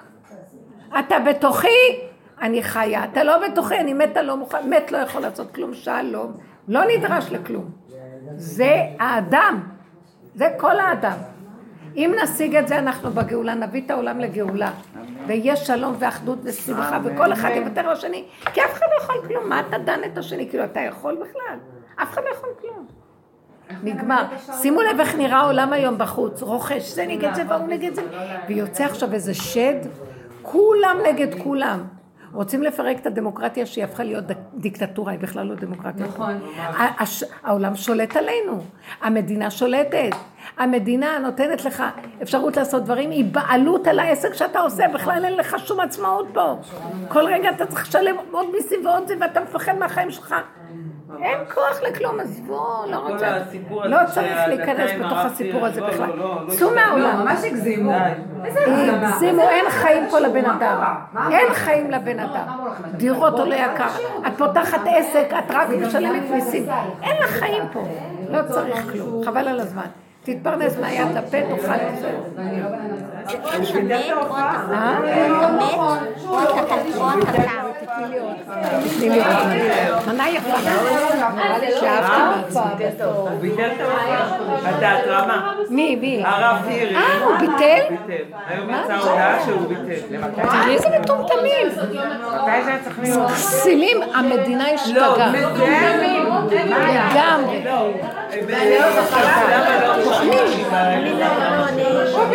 אתה בתוכי, אני חיה. אתה לא בתוכי, אני מתה לא מוכן, מת לא יכול לעשות כלום, שלום. לא נדרש לכלום. זה האדם. זה כל האדם. אם נשיג את זה, אנחנו בגאולה, נביא את העולם לגאולה. ויש שלום ואחדות ושמחה, וכל אחד יוותר לשני, כי אף אחד לא יכול כלום. מה אתה דן את השני? כאילו, אתה יכול בכלל? אף אחד לא יכול כלום. נגמר. שימו לב איך נראה העולם היום בחוץ. רוכש, זה נגד זה והוא נגד זה. ויוצא עכשיו איזה שד, כולם נגד כולם. רוצים לפרק את הדמוקרטיה שהיא הפכה להיות דיקטטורה, היא בכלל לא דמוקרטיה. נכון. העולם שולט עלינו, המדינה שולטת, המדינה נותנת לך אפשרות לעשות דברים, היא בעלות על העסק שאתה עושה, בכלל אין לך שום עצמאות פה. כל רגע אתה צריך לשלם עוד מיסים ועוד זה, ואתה מפחד מהחיים שלך. אין כוח לכלום, עזבו, לא רוצה. לא צריך להיכנס בתוך הסיפור הזה בכלל. צאו מהעולם. ממש הגזימו. הגזימו, אין חיים פה לבן אדם. אין חיים לבן אדם. דירות עולה יקר. את פותחת עסק, את רק משלמת מיסים. אין לך חיים פה. לא צריך כלום. חבל על הזמן. תתפרנס מהיד לפה, תאכל את זה. אה? תני לי. מי, מי? הרב. אה, הוא ביטל? היום יצאה הודעה שהוא ביטל. תראי איזה מטומטמים. מתי זה המדינה השתגעה. לגמרי. לא? תוכנית.